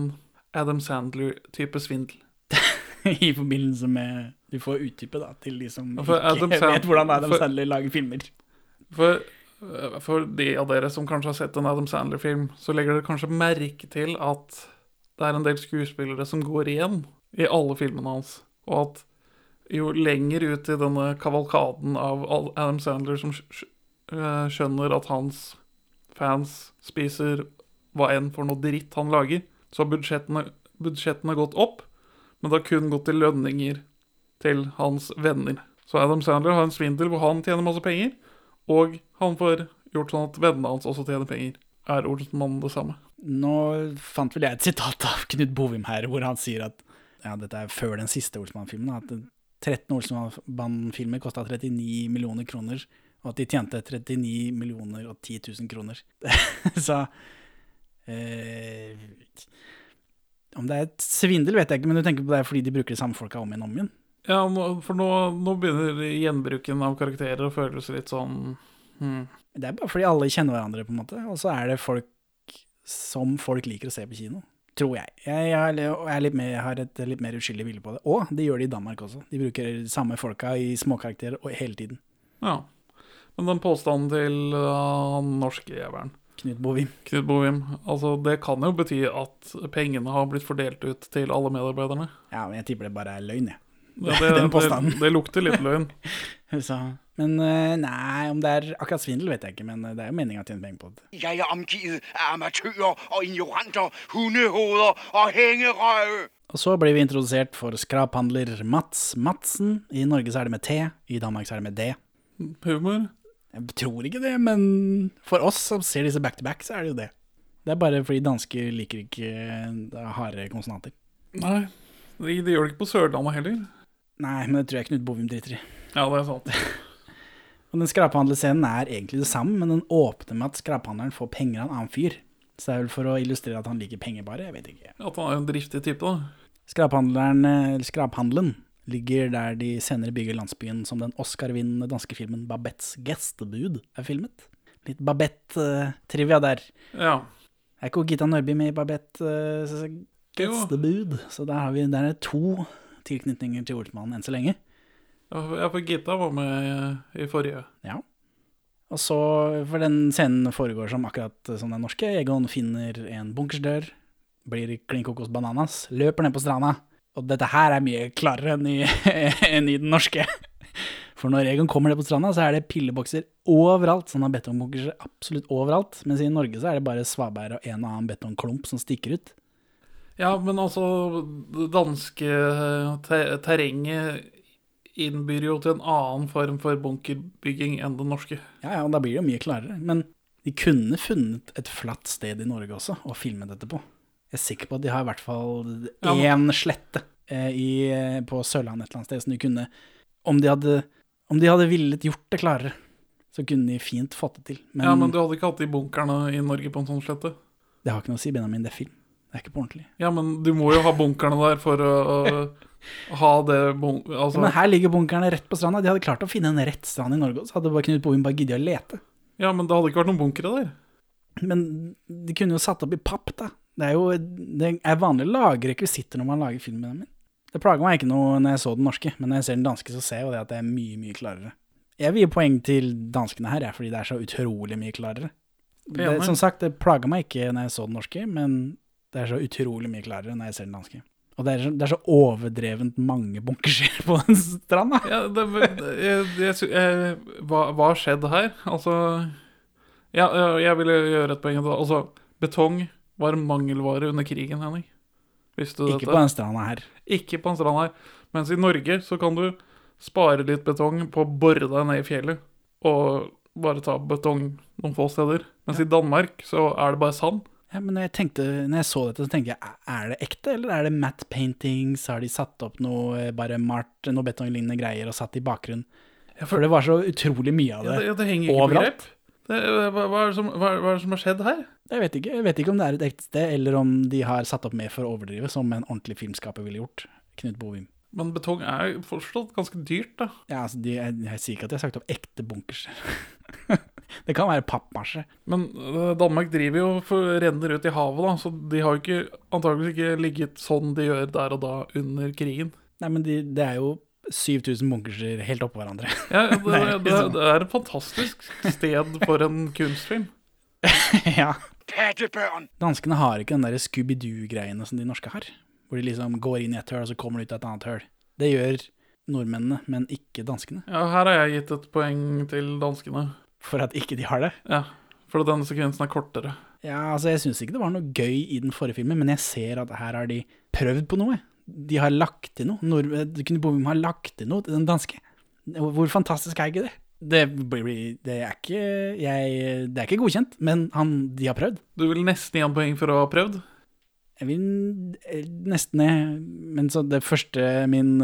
Adam Sandler-type svindel? I forbindelse med Du får utdype, da, til de som Ja, Adam ikke Sand- vet hvordan Adam for- Sandler lager filmer. For, øh, for de av dere som kanskje har sett en Adam Sandler-film, så legger dere kanskje merke til at det er en del skuespillere som går igjen i alle filmene hans, og at jo lenger ut i denne kavalkaden av Adam Sandler som øh, skjønner at hans fans spiser hva enn for noe dritt han lager, så har budsjettene, budsjettene gått opp, men det har kun gått til lønninger til hans venner. Så Adam Sandler har en svindel hvor han tjener masse penger, og han får gjort sånn at vennene hans også tjener penger. Er Olsenmannen det samme? Nå fant vel jeg et sitat av Knut Bovim her, hvor han sier at ja, dette er før den siste Olsmann-filmen, at 13 Olsmann-filmer kosta 39 millioner kroner, og at de tjente 39 millioner og 10 000 kroner. Så eh, Om det er et svindel, vet jeg ikke, men du tenker på det er fordi de bruker de samme folka om igjen om igjen? Ja, for nå, nå begynner gjenbruken av karakterer å føles litt sånn hmm. Det er bare fordi alle kjenner hverandre, på en måte, og så er det folk som folk liker å se på kino. Tror jeg. Jeg, jeg, er, jeg er mer, jeg har et litt mer uskyldig bilde på det. Og det gjør de i Danmark også. De bruker samme folka i småkarakterer og hele tiden. Ja. Men den påstanden til uh, norske jævelen Knut Bovim. Knut Bovim, altså det kan jo bety at pengene har blitt fordelt ut til alle medarbeiderne. Ja, men jeg tipper det bare er løgn, jeg. Ja, det, Den påstanden. Det, det lukter litt løgn. Så, men eh, nei, om det er akkurat svindel, vet jeg ikke. Men eh, det er jo meninga å tjene penger på det. Jeg er omgitt av amatører og ignoranter, hundehoder og hengerøve. Og så blir vi introdusert for skraphandler Mats Madsen. I Norge så er det med T, i Danmark så er det med D. Humor. Jeg tror ikke det, men for oss som ser disse back to back, så er det jo det. Det er bare fordi dansker liker ikke eh, harde konsonanter. Nei, de, de gjør det ikke på Sørlandet heller. Nei, men det tror jeg Knut Bovim driter i. Ja, det er sant. Og den skraphandelscenen er egentlig det samme, men den åpner med at skraphandleren får penger av en annen fyr. Så det er vel for å illustrere at han liker penger bare, jeg vet ikke. At han er en driftig type, da. Skraphandleren, eh, eller skraphandelen, ligger der de senere bygger landsbyen som den Oscar-vinnende danske filmen Babettes gjestebud er filmet. Litt Babette-trivia der. Ja. Er ikke Gita Nørby med i Babette uh, gjestebud? Så der, har vi, der er to tilknytninger til Olsmannen enn så lenge. Ja, for Gita var med i, forrige. Ja. Og så, for den scenen foregår som akkurat som den norske. Egon finner en bunkersdør, blir klin kokos bananas, løper ned på stranda. Og dette her er mye klarere enn i, enn i den norske. For når Egon kommer ned på stranda, så er det pillebokser overalt. Sånne betongbunkerser absolutt overalt. Mens i Norge så er det bare svaberg og en og annen betongklump som stikker ut. Ja, men altså Det danske te terrenget innbyr jo til en annen form for bunkerbygging enn det norske. Ja, ja, og da blir det jo mye klarere. Men de kunne funnet et flatt sted i Norge også, og filmet dette på. Jeg er sikker på at de har i hvert fall Ja, men- slette eh, i, på Sørlandet et eller annet sted som de kunne Om de hadde, om de hadde villet gjort det klarere, så kunne de fint fått det til. Men, ja, men du hadde ikke hatt de bunkerne i Norge på en sånn slette? det har ikke noe å si, Benjamin. Det er film. Det er ikke på ordentlig. Ja, men du må jo ha bunkerne der for å ha det Altså, Men her ligger bunkerne rett på stranda. De hadde klart å finne en rett strand i Norge, så hadde bare Knut Bovim bare giddet å lete. ja, men det hadde ikke vært noen bunkere der. Men de kunne jo satt opp i papp, da. Det er jo det er vanlig å lage rekvisitter når man lager film med dem. Det plager meg ikke noe når jeg så den norske, men når jeg ser den danske, så ser jeg jo det at det er mye, mye klarere. Jeg vil gi poeng til danskene her, fordi det er så utrolig mye klarere. Det, som sagt, det plaga meg ikke når jeg så den norske, men det er så utrolig mye klarere når jeg ser den danske. Og det er så, det er så overdrevent mange bunkerser på den stranda. Ja, det, jeg, jeg, jeg, hva, hva har skjedd her? Altså ja, ja, Jeg ville gjøre et poeng. da. Altså, betong var mangelvare under krigen, Henning. Visste du Ikke dette? på den stranda her. Ikke på den stranda her. Mens i Norge så kan du spare litt betong på å bore deg ned i fjellet og bare ta betong noen få steder. Mens i Danmark så er det bare sand. Ja, men jeg, tenkte, når jeg så dette, så tenkte jeg, "Er- det ekte, eller er det matte paintings? Har de satt opp noe, eh, bare malt noe betonglignende greier og satt i bakgrunnen? For det var så utrolig mye av Ja, det. det, ja, det henger ikke Overalt. Det, hva, hva, er det som, hva, hva er det som har skjedd her? Jeg vet ikke, jeg vet ikke om det er et ekte sted, eller om de har satt opp mer for å overdrive, som en ordentlig filmskaper ville gjort. Knut Bovim. Men betong er jo fortsatt ganske dyrt, da. Ja, altså, de, jeg, jeg sier ikke at de har sagt opp ekte bunkers. det kan være pappmasje. Men uh, Danmark driver jo for renner ut i havet, da, så de har jo ikke, antageligvis ikke ligget sånn de gjør der og da under krigen. Nei, men de, det er jo 7000 bunkerser helt oppå hverandre. Ja, det, det, det, det er et fantastisk sted for en kunstfilm. ja. Danskene har ikke den der Scooby-Doo-greiene som de norske har. Hvor de liksom går inn i et høl, og så kommer de ut av et annet høl. Det gjør nordmennene, men ikke danskene. Ja, her har jeg gitt et poeng til danskene. For at ikke de har det. Ja, for denne sekvensen er kortere. Ja, altså Jeg syns ikke det var noe gøy i den forrige filmen, men jeg ser at her har de prøvd på noe. De har lagt til noe. Nord Knut Bovim har lagt til noe til den danske. Hvor fantastisk er ikke det? Det, blir, det, er, ikke, jeg, det er ikke godkjent, men han, de har prøvd. Du vil nesten gi ham poeng for å ha prøvd? Jeg vil nesten ned, Men så det første min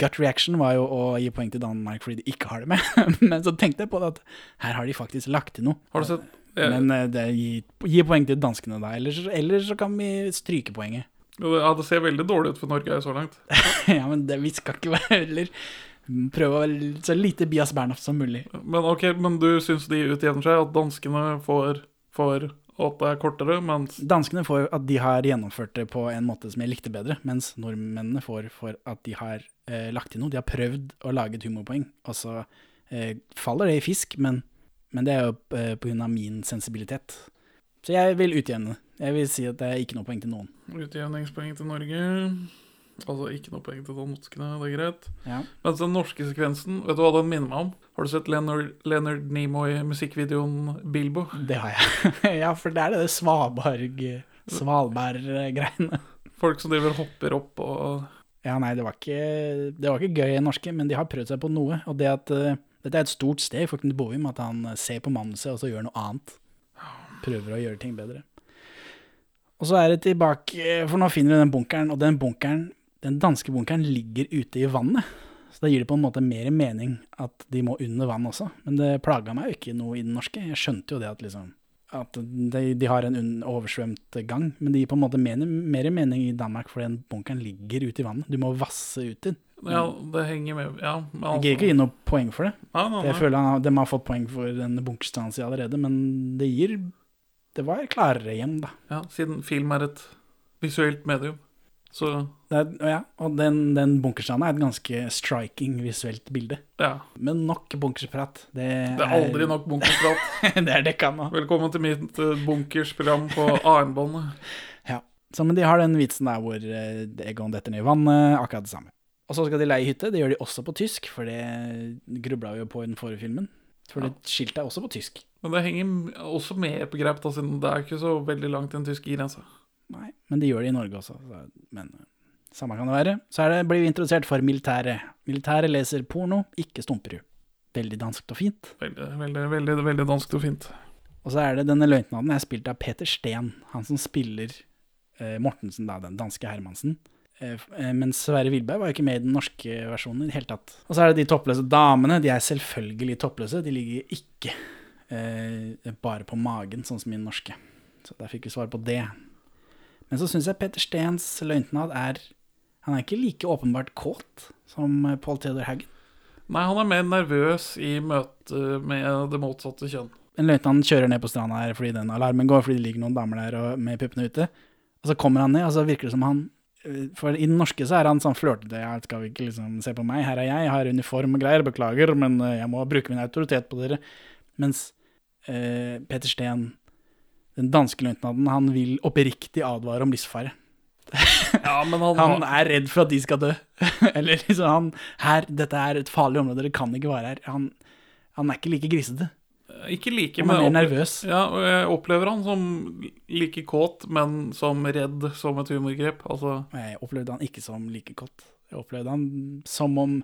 gut reaction var jo å gi poeng til Danmark fordi de ikke har det med. Men så tenkte jeg på det at her har de faktisk lagt til noe. Har du sett Ja. Men eh, det gir, gir poeng til danskene da, ellers, ellers så kan vi stryke poenget. Ja, det ser veldig dårlig ut for Norge så langt. ja, men det, vi skal ikke være heller prøve å være så lite Bias Bernhoft som mulig. Men ok, men du syns de utjevner seg? At danskene får, får og at det er kortere, mens Danskene får at de har gjennomført det på en måte som jeg likte bedre, mens nordmennene får for at de har eh, lagt inn noe. De har prøvd å lage et humorpoeng, og så eh, faller det i fisk, men, men det er jo eh, av min sensibilitet. Så jeg vil utjevne. Jeg vil si at det er ikke noe poeng til noen. utjevningspoeng til Norge Altså ikke noe poeng til danskene, det er greit. Ja. Mens den norske sekvensen, vet du hva den minner meg om? Har du sett Leonard, Leonard Nimoy-musikkvideoen Bilbo? Det har jeg. ja, for det er det Svalbard, Svalbard-greiene. Folk som driver og hopper opp og Ja, nei, det var ikke, det var ikke gøy i norske, men de har prøvd seg på noe. Og det at eh, dette er et stort steg for Knut Bovim, at han ser på manuset og så gjør noe annet. Prøver å gjøre ting bedre. Og så er det tilbake, for nå finner du den bunkeren, og den bunkeren, den danske bunkeren ligger ute i vannet. Så da gir det på en måte mer mening at de må under vann også. Men det plaga meg jo ikke noe i den norske. Jeg skjønte jo det at liksom at de, de har en oversvømt gang, men det gir på en måte mer, mer mening i Danmark, fordi den bunkeren ligger ute i vannet. Du må vasse ut den. Ja, det henger med Ja, men Jeg gir ikke gi noe poeng for det. Nei, nei, Jeg føler han, De har fått poeng for den bunkerstansen allerede, men det gir Det var klarere hjem, da. Ja, siden film er et visuelt medium. Så er, ja, og den, den bunkerstranda er et ganske striking visuelt bilde. ja. Men nok bunkersprat. Det, Det er aldri nok bunkerprat. det er dekka nå. Velkommen til mitt uh, bunkersprogram på AM-båndet. Ja. Så, men de har den vitsen der hvor eh, Egon detter ned i vannet, akkurat det samme. Og så skal de leie hytte. Det gjør de også på tysk, for det grubla vi jo på i den forrige filmen. For det skiltet er også på tysk. Men det henger også med på grep, da, siden det er ikke så veldig langt til den tyske grensa. Nei, men de gjør det i Norge også. Så, men eh, samme kan det være. Så er det, blir vi introdusert for militæret. Militæret leser porno, ikke Stumperud. Veldig danskt og fint. Veldig, veldig, veldig, veldig danskt og fint. Og så er det denne løytnanten er spilt av Peter Steen, han som spiller eh, Mortensen, da, den danske Hermansen. Eh, eh, Sverre Wilberg var jo ikke med i den norske versjonen i det hele tatt. Og så er det de toppløse damene. De er selvfølgelig toppløse. De ligger ikke eh, bare på magen, sånn som i den norske. Så der fikk vi svar på det. Men så syns jeg Peter Steens løytnant er Han er ikke like åpenbart kåt som eh, Paul Theodor Haugen. Nei, han er mer nervøs i møte med det motsatte kjønn. En løytnant kjører ned på stranda her fordi den alarmen går, fordi det ligger noen damer der og, med puppene ute. Og så kommer han ned, og så virker det som han øh, For i den norske så er han sånn flørtete. Ja, skal vi ikke liksom se på meg, her er jeg, jeg har uniform og greier, beklager, men øh, jeg må bruke min autoritet på dere. Mens eh, Peter Steen, den danske løytnanten, han vil oppriktig advare om livsfare. Ja, men han, Han er redd for at de skal dø. Eller liksom han Her, dette er et farlig område, dere kan ikke være her. Han, han er ikke like grisete. Ikke like, Han er mer nervøs. Ja, og jeg opplever han som like kåt, men som redd som et humorgrep. Altså, jeg opplevde han ikke som like kåt. Jeg opplevde han som om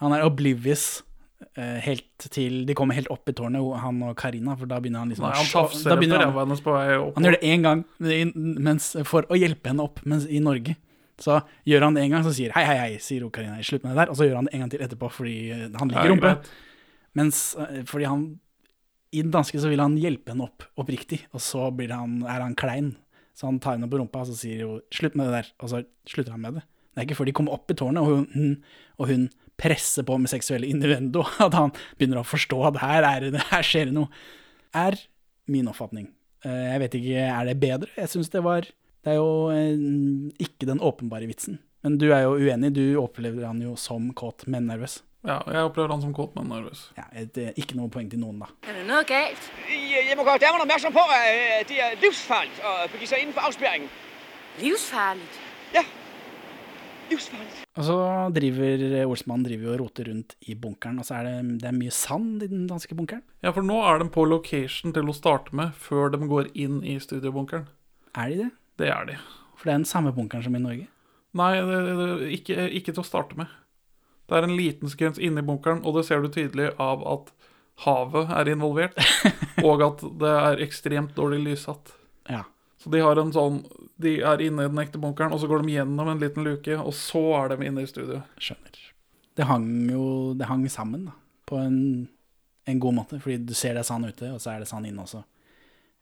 han er oblivious eh, helt til de kommer helt opp i tårnet, han og Karina, for da begynner han liksom nei, han tafser etter ræva hennes på vei opp. Han gjør det én gang mens, for å hjelpe henne opp, mens i Norge så gjør han det en gang, så sier hei, hei, hei, sier hun Karina, slutt med det der, og så gjør han det en gang til etterpå fordi eh, han liker rumpa. Mens eh, fordi han I den danske så vil han hjelpe henne opp oppriktig, og så blir han, er han klein. Så han tar henne på rumpa, og så sier hun 'slutt med det der', og så slutter han med det. Det er ikke før de kommer opp i tårnet, og hun, og hun presser på med seksuelle innuendo, at han begynner å forstå at her, er det, her skjer det noe. Er min oppfatning. Eh, Jeg vet ikke, er det bedre? Jeg syns det var Det er jo eh, ikke den åpenbare vitsen. Men du er jo uenig, du opplever han jo som kåt, men nervøs. Ja, jeg opplever han som kåt, men nervøs. Ja, det er ikke noe poeng til noen, da. Er det noe galt? Jeg, må gjøre damerne oppmerksom på, at det er livsfarlig å begi seg inden for afspærringen. Livsfarligt. Ja. Og så driver Olsmann driver og roter rundt i bunkeren, og så er det, det er mye sand i den danske bunkeren. Ja, for nå er de på location til å starte med, før de går inn i studiobunkeren. Er de det? Det er de. For det er den samme bunkeren som i Norge. Nei, det, det, ikke, ikke til å starte med. Det er en liten sekvens inni bunkeren, og det ser du tydelig av at havet er involvert, og at det er ekstremt dårlig lyssatt. Ja. Så de har en sånn De er inne i den ekte bunkeren, og så går de gjennom en liten luke, og så er de inne i studio. Skjønner. Det hang jo det hang sammen, da. På en, en god måte. Fordi du ser det sand ute, og så er det sand inne også.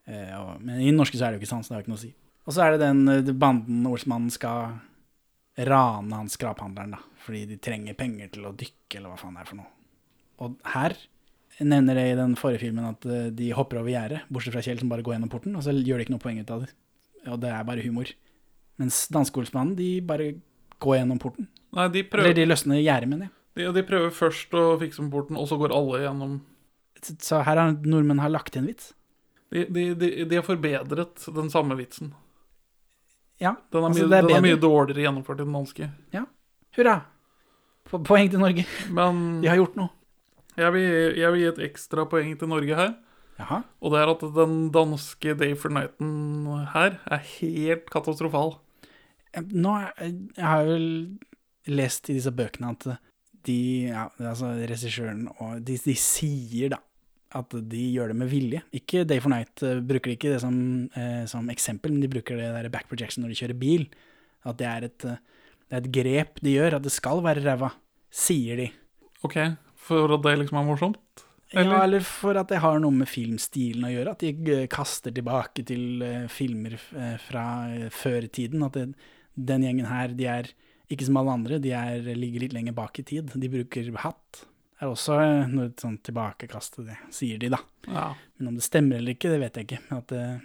Eh, og, men i den norske så er det jo ikke sand, så det har ikke noe å si. Og så er det den eh, banden Olsmannen skal rane han skraphandleren, da. Fordi de trenger penger til å dykke, eller hva faen det er for noe. Og her nevner det i den forrige filmen at eh, de hopper over gjerdet, bortsett fra Kjell som bare går gjennom porten, og så gjør de ikke noe poeng ut av det. Og det er bare humor. Mens danske-Olsmannen, de bare går gjennom porten. Nei, de Eller de løsner gjerdet, mener jeg. de, de prøver først å fikse med porten, og så går alle gjennom Så her har nordmenn har lagt til en vits. De, de, de, har forbedret den samme vitsen. Ja, Den er, altså, mye, er den er mye dårligere gjennomført enn den danske. Hurra! Poeng til Norge. Men De har gjort noe. Jeg vil, jeg vil gi et ekstra poeng til Norge her. Jaha. Og det er at den danske Day for Nighten her er helt katastrofal. Nå, jeg har vel lest i disse bøkene at de, ja, altså regissøren og de, de sier da at de gjør det med vilje. Ikke Day for Night eh, bruker de ikke det som, eh, som eksempel, men de bruker det der back projection når de kjører bil. At det er et, eh, det er et grep de gjør, at det skal være ræva, sier de. OK, for at det liksom er morsomt? Eller? Ja, eller for at det har noe med filmstilen å gjøre. At de kaster tilbake til eh, filmer eh, fra eh, før i tiden. At det, den gjengen her, de er ikke som alle andre, de er, ligger litt lenger bak i tid. De bruker hatt. Det er også noe sånn tilbakekast, det sier de, da. Ja. Men om det stemmer eller ikke, det vet jeg ikke. At, eh,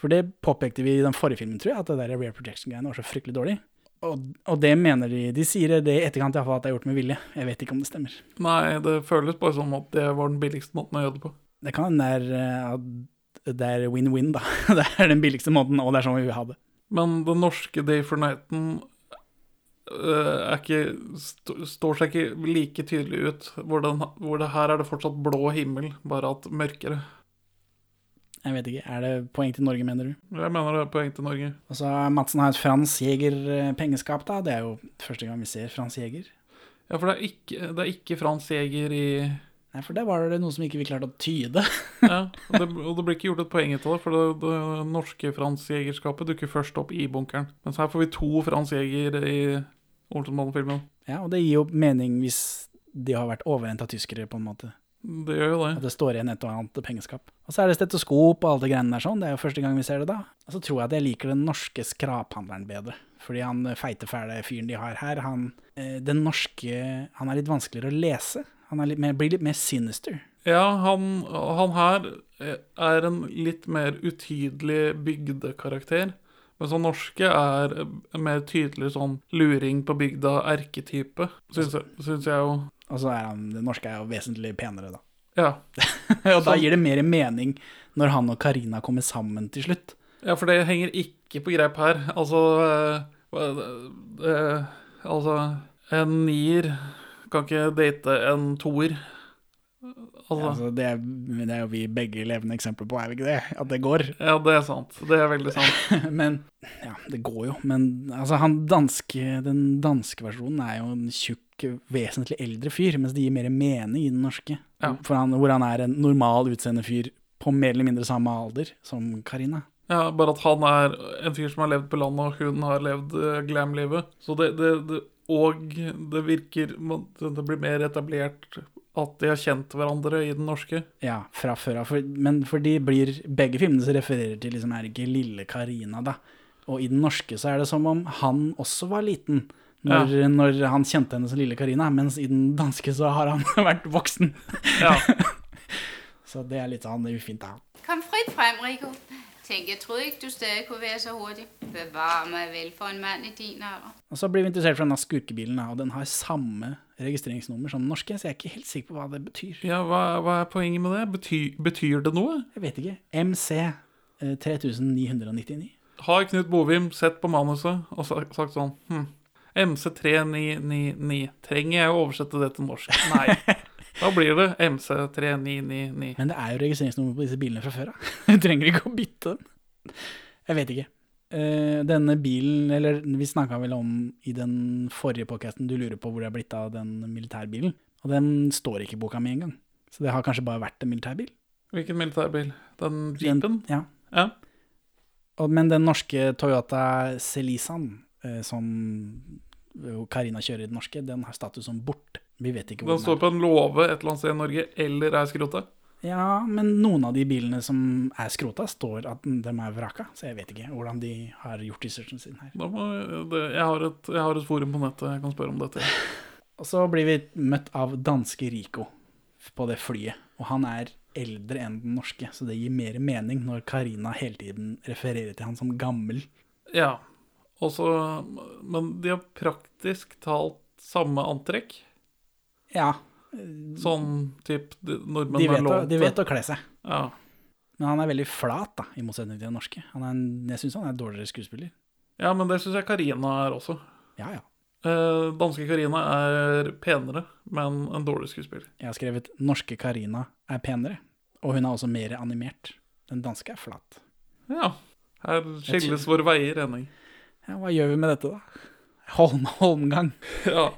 for det påpekte vi i den forrige filmen, tror jeg, at det der rear projection-greiene var så fryktelig dårlig. Og, og det mener de. De sier det i etterkant iallfall at det er gjort med vilje. Jeg vet ikke om det stemmer. Nei, det føles bare som at det var den billigste måten å gjøre det på. Det kan hende det er, eh, win-win, da. Det er den billigste måten, og det er sånn vi vil ha det. Men den norske Day for Nighten er ikke, st står seg ikke like tydelig ut. Hvor, den, hvor det her er det fortsatt blå himmel, bare at mørkere. Jeg vet ikke. Er det poeng til Norge, mener du? Jeg mener det er poeng til Norge. Og så Madsen har et Frans Jæger-pengeskap, da. Det er jo første gang vi ser Frans Jæger. Ja, for det er ikke, det er ikke Frans Jæger i Nei, for det var det noe som ikke vi klarte å tyde. Ja, og det, og det blir ikke gjort et poeng ut av det, for det, det norske Frans Jægerskapet dukker først opp i bunkeren. Mens her får vi to Frans Jæger i Olsenmannen-filmen. Ja, og det gir jo mening hvis de har vært overrent av tyskere, på en måte. Det gjør jo det. At det står igjen et og annet pengeskap. Og så er det stetoskop og alle de greiene der sånn. Det er jo første gang vi ser det da. Og så tror jeg at jeg liker den norske skraphandleren bedre. Fordi han eh, feite, fæle fyren de har her, han eh, Den norske Han er litt vanskeligere å lese. Han er litt mer, blir litt mer sinister. Ja, han, han her er en litt mer utydelig bygdekarakter. Mens han norske er en mer tydelig sånn luring på bygda erketype, syns jeg, syns jeg jo. Og så er han Det norske er jo vesentlig penere, da. Ja. og da gir det mer mening når han og Karina kommer sammen til slutt. ja, for det henger ikke på greip her. Altså øh, eh, Altså, en nier kan ikke date en toer. Altså, Altså, det, er, det er jo vi begge levende eksempler på, er vi ikke det? At det går. ja, det er sant. Det er veldig sant. Men Ja, det går jo. Men altså, han danske, den danske versjonen er jo en tjukk, vesentlig eldre fyr, mens det gir mer mening i den norske. Ja. Han, hvor han er en normal utseende fyr på mer eller mindre samme alder som Karina. Ja, bare at han er en fyr som har levd på landet, og hun har levd uh, glam-livet. Så det, det, det Og det virker Det blir mer etablert at de har kjent hverandre i den norske. Ja, fra før av. For, men fordi blir begge filmene som refererer til liksom er ikke lille Karina, da. Og i den norske så er det som om han også var liten når, når han kjente henne som lille Karina, mens i den danske så har han vært voksen. Ja. Så det er litt sånn ufint, da. Kom fritt frem, Rico. Tænk, jeg troede ikke, du stadig kunne være så hurtig. Bevare meg vel for en mann i din alder. Og så blir vi interessert for denne skurkebilen, og den har samme registreringsnummer som den norske, så jeg er ikke helt sikker på hva det betyr. ja hva, hva er poenget med det? Betyr, betyr det noe? Jeg vet ikke. MC eh, 3999. Har Knut Bovim sett på manuset og sagt sånn hm, MC3999, trenger jeg å oversette det til norsk? Nei. Da blir det MC3999. Men det er jo registreringsnummer på disse bilene fra før av. Du trenger ikke å bytte den. Jeg vet ikke. Eh, denne bilen, eller vi snakka vel om i den forrige podcasten, du lurer på hvor det er blitt av den militærbilen. Og den står ikke i boka mi engang. Så det har kanskje bare vært en militærbil. Hvilken militærbil? Den jeepen? Ja. Ja. Og, men den norske Toyota Celisaen, eh, som Karina kjører i den norske, den har status som borte. Vi vet ikke hvor Den står på en låve et eller annet sted i Norge, eller er skrota. Ja, men noen av de bilene som er skrota, står at de er vraka. Så jeg vet ikke hvordan de har gjort researchen sin her. Må, det, jeg, har et, jeg har et forum på nettet jeg kan spørre om dette. Og så blir vi møtt av danske Rico. på det flyet. Og han er eldre enn den norske, så det gir mer mening når Karina hele tiden refererer til han som gammel. Ja. også, Men de har praktisk talt samme antrekk. Ja. Sånn type nordmenn er vet, å, de vet å kle seg. Ja. Men han er veldig flat, da, i motsetning til den norske. Han en, jeg syns han er en dårligere skuespiller. ja, men det syns jeg Karina er også. Ja, ja. Eh, danske Karina er penere, men en dårlig skuespiller. Jeg har skrevet 'norske Karina er penere', og hun er også mer animert. Den danske er flat. Ja. Her skilles våre veier, Henning. Ja, hva gjør vi med dette, da? Holm, holmgang. Ja.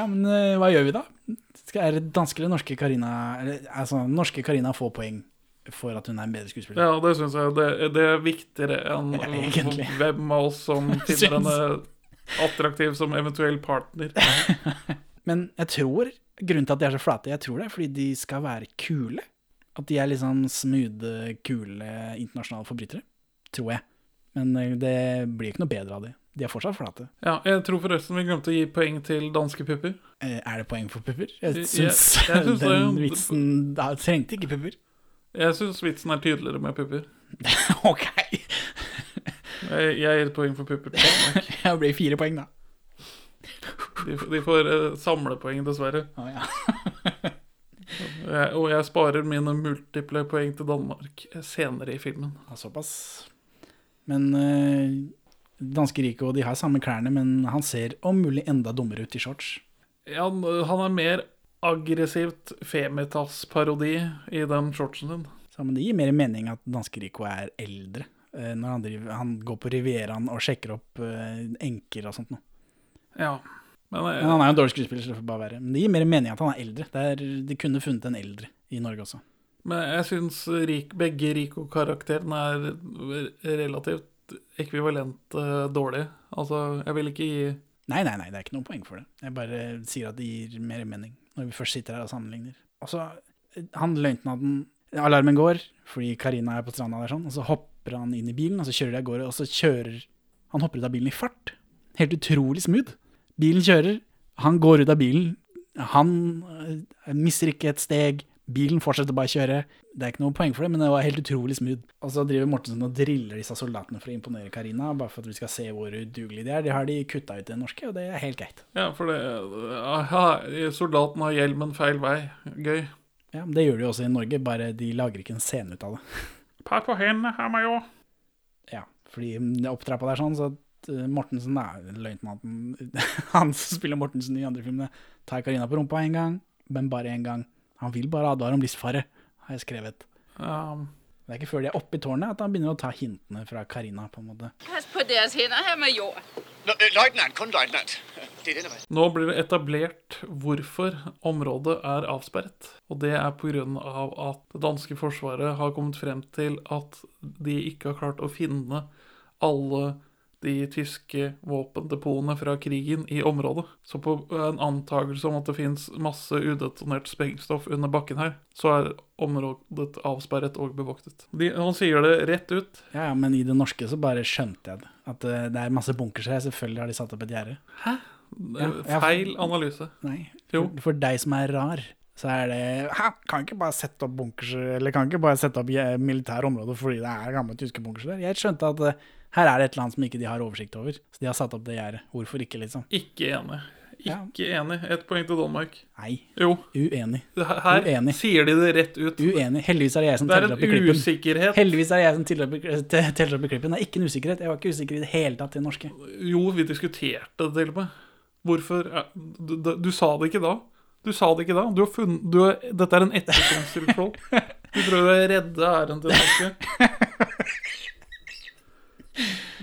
Ja, men eh, hva gjør vi da? Skal, er det danske eller norske Karina eller, Altså, norske Karina får poeng for at hun er en bedre skuespiller. Ja, det syns jeg. Det, det er viktigere enn Ja, hvem av oss som finner henne attraktiv som eventuell partner. Men jeg tror grunnen til at de er så flate, jeg tror det er fordi de skal være kule. At de er liksom smoothe, kule internasjonale forbrytere. Tror jeg. Men eh, det blir ikke noe bedre av det. De er fortsatt flate. Ja, jeg tror forresten vi glemte å gi poeng til danske pupper. Eh, Er det poeng for pupper? Jeg- Jeg syns jeg syns det, den ja. vitsen da trengte ikke pupper. Jeg syns vitsen er tydeligere med pupper. OK. Jeg, jeg gir poeng for pupper. Det blir fire poeng, da. De, de får uh, samlepoeng, dessverre. Oh, ja. Jeg, og jeg sparer mine multiple poeng til Danmark senere i filmen. Ja, såpass. Men uh, danske og de har samme klærne, men han ser om mulig enda dummere ut i shorts. Ja, han, er mer aggressivt Femitas-parodi i den shortsen din. Så, men det gir mer mening at danske Rico er eldre. eh, når han, driver, han går på Rivieraen og sjekker opp eh, enker og sånt noe. Ja. Men, jeg, Men han er jo en dårlig skuespiller, så det får bare være. Men det gir mer mening at han er eldre. Det er, de kunne funnet en eldre i Norge også. men jeg syns rik, begge Rico-karakterene er relativt ekvivalent uh, dårlig. Altså, jeg vil ikke gi Nei, nei, nei, det er ikke noe poeng for det. Jeg bare sier at det gir mer mening når vi først sitter her og sammenligner. Og så, eh, han løytnanten Alarmen går fordi Karina er på stranda der sånn, og så hopper han inn i bilen, og så kjører de av gårde, og så kjører Han hopper ut av bilen i fart. Helt utrolig smooth. Bilen kjører, han går ut av bilen, han eh, mister ikke et steg, bilen fortsetter bare å kjøre. Det er ikke noe poeng for det, men det var helt utrolig smooth. Og så driver Mortensen og driller disse soldatene for å imponere Karina, bare for at vi skal se hvor udugelige de er. Det har de kutta ut i det norske, og det er helt greit. Ja, for det aha, Soldaten har hjelmen feil vei. Gøy. Ja, men Det gjør de også i Norge, bare de lager ikke en scene ut av det. Pass på hendene, her major. Ja, fordi det opptrappa der sånn, så eh, Mortensen, er løytnanten Han som spiller Mortensen i andre filmene, tar Karina på rumpa en gang, men bare én gang. Han vil bare advare om livsfare, har jeg skrevet. Um. Det er ikke før de er oppe i tårnet at han begynner å ta hintene fra Karina, på en måte. Pass på deres hender, herr major. Løjtnant, kun er vej. Nå blir det etablert hvorfor området er avsperret. Og det er pga. at det danske forsvaret har kommet frem til at de ikke har klart å finne alle de tyske våpendepotene fra krigen i området. Så på en antakelse om at det fins masse udetonert sprengstoff under bakken her, så er området avsperret og bevoktet. De, han sier det rett ut. Ja, ja, men i det norske så bare skjønte jeg det. At eh, det er masse bunkers her. Selvfølgelig har de satt opp et gjerde. Hæ? Ja, ja. Feil analyse. Nei. Jo. For, for deg som er rar, så er det Hæ, kan ikke bare sette opp bunkers, eller kan ikke bare sette opp eh, militære områder fordi det er gamle tyske bunkers der. Jeg skjønte at eh, her er det et eller annet som ikke de har oversikt over, så de har satt opp det gjerdet. Hvorfor ikke, liksom? Ikke enig. Ja. Ikke enig. Ett poeng til Danmark. Nei, Jo. uenig. Her Uenig. sier de det rett ut. Uenig. Heldigvis er det jeg som er teller en opp i klippen. usikkerhet. Heldigvis er det jeg som teller opp, i- i klippen. Det er ikke en usikkerhet. Jeg var ikke usikker i det hele tatt det norske. Jo, vi diskuterte det til og med. Hvorfor du, du, du sa det ikke da. Du sa det ikke da. Du har funnet, du har, dette er en etterkonstruksjon. Du prøver å redde æren til norske.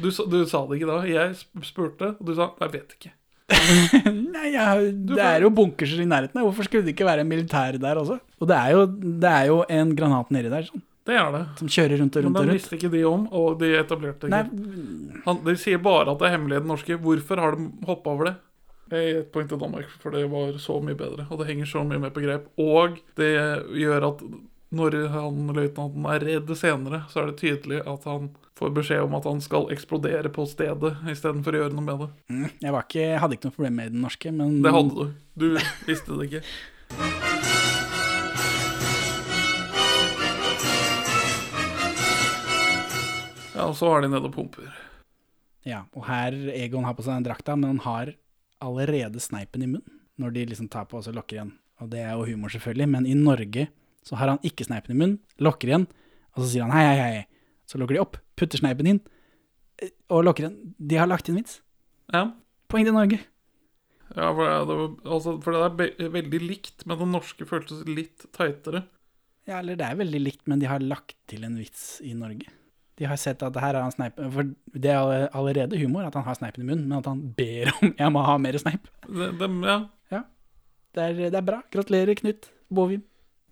Du, du sa det ikke da. Jeg spurte, og du sa 'jeg vet ikke'. Nei, jeg, det er jo bunkers i nærheten. Hvorfor skulle det ikke være en militær der også? Og det er jo, det er jo en granat nedi der sånn, Det er det. som kjører rundt og rundt den rundt. visste ikke de om, og de etablerte Nei, ikke. Han, de sier bare at det er hemmelig i det norske. Hvorfor har de hoppa over det? Jeg gir et poeng til Danmark, for det var så mye bedre. Og det henger så mye med på greip. Og det gjør at når han løytnanten er redd senere, så er det tydelig at han får beskjed om at han skal eksplodere på stedet istedenfor å gjøre noe med det. Mm, Jeg, var ikke, hadde ikke noe problem med den norske, men Det hadde du. Du visste det ikke. Ja, og så er de nede og pumper. Ja, og her Egon har på seg den drakta, men han har allerede sneipen i munnen når de liksom tar på og så lokker igjen. Og det er jo humor, selvfølgelig, men i Norge så har han ikke sneipen i munnen, lokker igjen, og så sier han hei, hei, hei. Så lukker de opp, putter sneipen inn, eh, og lukker igjen. De har lagt inn vits. Ja. Poeng til Norge. Ja, for det, altså, for det er veldig likt, men den norske føltes litt teitere. Ja, eller det er veldig likt, men de har lagt til en vits i Norge. De har sett at her har han sneip For det er allerede humor at han har sneipen i munnen, men at han ber om jeg må ha mer sneip. Det, det, ja. Det er, det er bra. Gratulerer, Knut Bovim.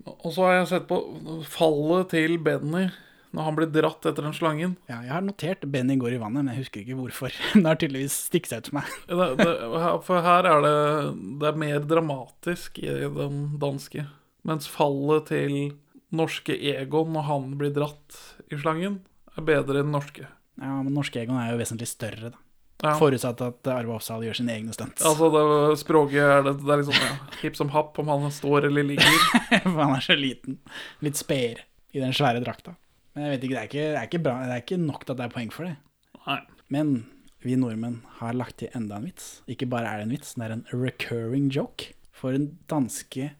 Og så har jeg sett på fallet til Benny når han blir dratt etter den slangen. Ja, jeg har notert Benny går i vannet, men jeg husker ikke hvorfor. Det har tydeligvis stikket seg ut for meg. Det, det, for her er det Det er mer dramatisk i den danske. Mens fallet til norske Egon når han blir dratt i slangen, er bedre enn norske. Ja, men norske Egon er jo vesentlig større, da. Ja. Forutsatt at Arve Oppsal gjør sine egne stunts. Altså, det, språket er det, det er liksom ja, hipp som happ om han står eller ligger. For han er så liten. Litt spedere i den svære drakta. Men jeg vet ikke, det er ikke, det er ikke, bra, det er ikke nok til at det er poeng for det. Nei. Men vi nordmenn har lagt til enda en vits. Ikke bare er det en vits, det er en recurring joke. For den danske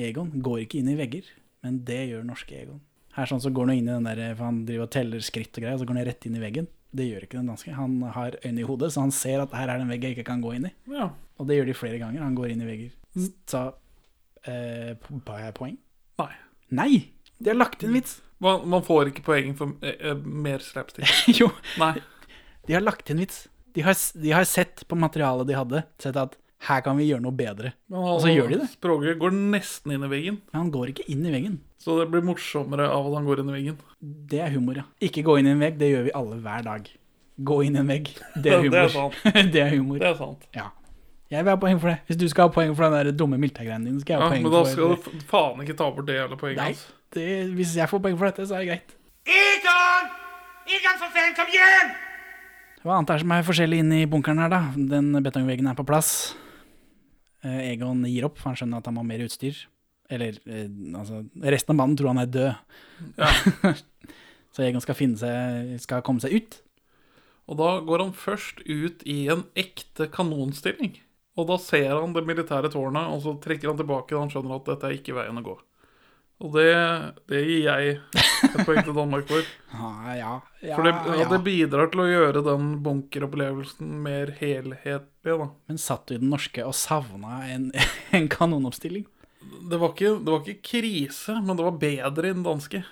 Egon går ikke inn i vegger, men det gjør norske Egon. Her sånn så går han inn i den der, for han driver og teller skritt og greier, så går han rett inn i veggen. Det gjør ikke den danske. Han har øyne i hodet, så han ser at her er det en vegg jeg ikke kan gå inn i. Ja. Og det gjør de flere ganger. Han går inn i vegger. Så eh, Ba jeg poeng? Nei. Nei! De har lagt inn vits. Man, man får ikke poeng for eh, mer slapstick. jo, Nei. de har lagt inn vits. De har, de har sett på materialet de hadde, sett at her kan vi gjøre noe bedre. Men Og så gjør de det. Språket går nesten inn i veggen. Men han går ikke inn i veggen. Så det blir morsommere av at han går inn i veggen. Det er humor, ja. Ikke gå inn i en vegg, det gjør vi alle hver dag. Gå inn i en vegg, det er humor. det er sant. det er humor. Det er sant. Ja. Jeg vil ha poeng for det. Hvis du skal ha poeng for den der dumme miltagreien din, skal jeg Ja, ha poeng men da skal du faen ikke ta bort det jævla poenget Nei, hans. Det, hvis jeg får poeng for dette, så er det greit. Egon! Egon, for fanden, kom hjem! Hva annet er det som er forskjellig inni bunkeren her, da? Den betongveggen er på plass. Eh, Egon gir opp, for han skjønner at han må ha mer utstyr. Eller, eh, altså Resten av mannen tror han er død. Så Egon skal finne seg Skal komme seg ut. Og da går han først ut i en ekte kanonstilling. Og da ser han det militære tårnet, og så trekker han tilbake da han skjønner at dette er ikke veien å gå. Og det, det gir jeg et poeng til Danmark for. Ja, ja, ja, For det, ja. det bidrar til å gjøre den bunkeropplevelsen mer helhetlig, da. Men satt du i den norske og savna en, en kanonoppstilling? Det var, ikke, det var ikke krise, men det var bedre i den danske.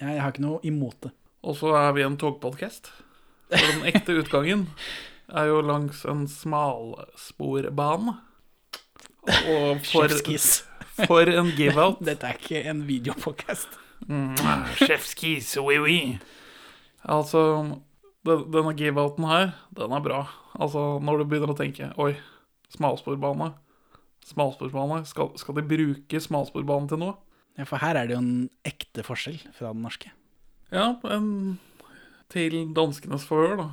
Jeg, har ikke noe imot det. Og så er vi en togpodcast. For den ekte utgangen er jo langs en smalsporbane. Og for. For en give-out. Dette er ikke en videopodkast. Mm, Sjefskis, oui, oui. Altså, denne give-outen her, den er bra. Altså, når du begynner å tenke Oi, smalsporbane. Smalsporbane. Skal, skal de bruke smalsporbanen til noe? Ja, for her er det jo en ekte forskjell fra den norske. Ja, en, til danskenes favør, da.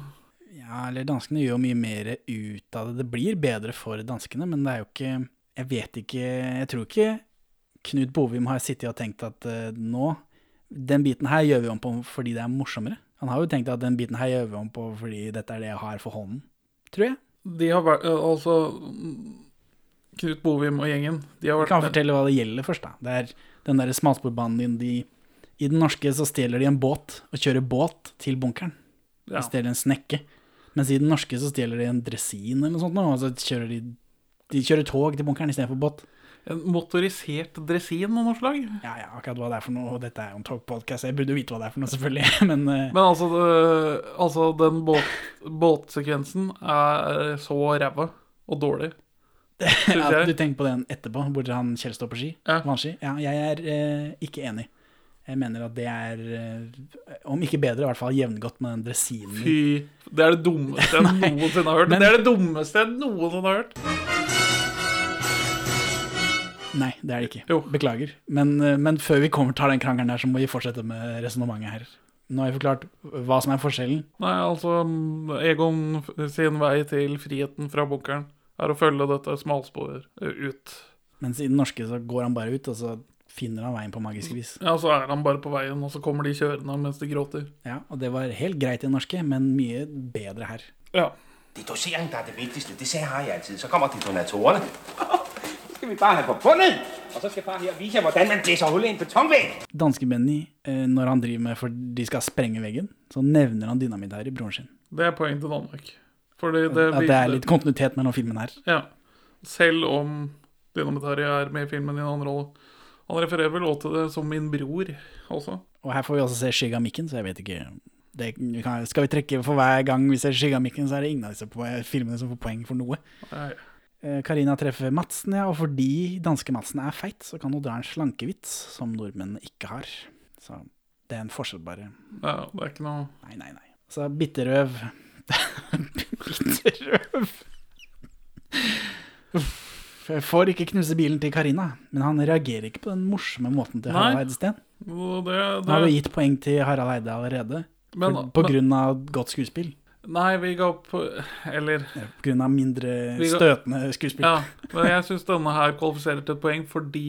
Ja, eller danskene gjør jo mye mer ut av det. Det blir bedre for danskene, men det er jo ikke Jeg vet ikke Jeg tror ikke Knut Bovim har sittet og tenkt at uh, nå Den biten her gjør vi om på fordi det er morsommere. Han har jo tenkt at den biten her gjør vi om på fordi dette er det jeg har for hånden. Tror jeg. De har vært Altså Knut Bovim og gjengen, de har Jeg vært kan fortelle hva det gjelder først. da. Det er den der smalsporbanen din. De, I den norske så stjeler de en båt og kjører båt til bunkeren. Ja. De stjeler en snekke. Mens i den norske så stjeler de en dresin eller noe sånt, og så kjører de, de kjører tog til bunkeren istedenfor båt. En motorisert dresin av noe slag. Ja, ja, akkurat hva det er for noe. Dette er jo en togpodkast, jeg burde jo vite hva det er for noe, selvfølgelig. Men, eh, Men altså, det, altså den båt, båtsekvensen er så ræva og dårlig. Ja, du tenker på den etterpå, hvor han Kjell står på ski? Ja. Vannski? Ja, jeg er eh, ikke enig. Jeg mener at det er, eh, om ikke bedre, i hvert fall jevngodt med den dresinen. Fy. Det er det dummeste jeg noensinne har hørt. men- Det er det dummeste jeg noensinne har hørt. Nei, det er det ikke. Beklager. Men, eh, men før vi kommer til den krangelen der, så må vi fortsette med resonnementet her. Nå har jeg forklart hva som er forskjellen. Nei, altså Egon sin vei til friheten fra bunkeren er å følge dette smalsporet ut. Mens i den norske så går han bare ut, og så finner han veien på magisk vis. Ja, så er han bare på veien, og så kommer de kjørende mens de gråter. Ja, Og det var helt greit i den norske, men mye bedre her. Ja. Det er dosering, der er det viktigste. Det sagde jeg alltid. Så kommer detonatorerne. Skal vi bare have forbundet. Og så skal far her vise jer, hvordan man blæser hul i en betonvæg. Danske-Benny, eh, når han driver med for de skal sprenge veggen, så nevner han dynamitt her i broren sin. Det er poeng til Danmark. Fordi det, At det er litt kontinuitet mellom filmene her. Ja. Selv om Dynamitari er med i filmen i en annen rolle. Han refererer vel også til det som min bror også. Og her får vi også se Skygga Mikken, så jeg vet ikke det, kan, Skal vi trekke for hver gang vi ser Skygga Mikken, så er det ingen av disse filmene som får poeng for noe. Nei. Eh, Karina treffer Madsen, ja, og fordi danske Madsen er feit, så kan hun dra en slankevits som nordmennene ikke har. Så det er en forskjell, bare. Ja, det er ikke noe Nei, nei, nei. Så bitterøv Bitterøv! Jeg får ikke knuse bilen til Karina, men han reagerer ikke på den morsomme måten til Harald Eide Steen. Det, Nå har vi gitt poeng til Harald Eide allerede, Men- for, på grunn av godt skuespill. Nei, vi ga opp Eller På grunn av mindre støtende skuespill. Ja, men jeg syns denne her kvalifiserer til et poeng fordi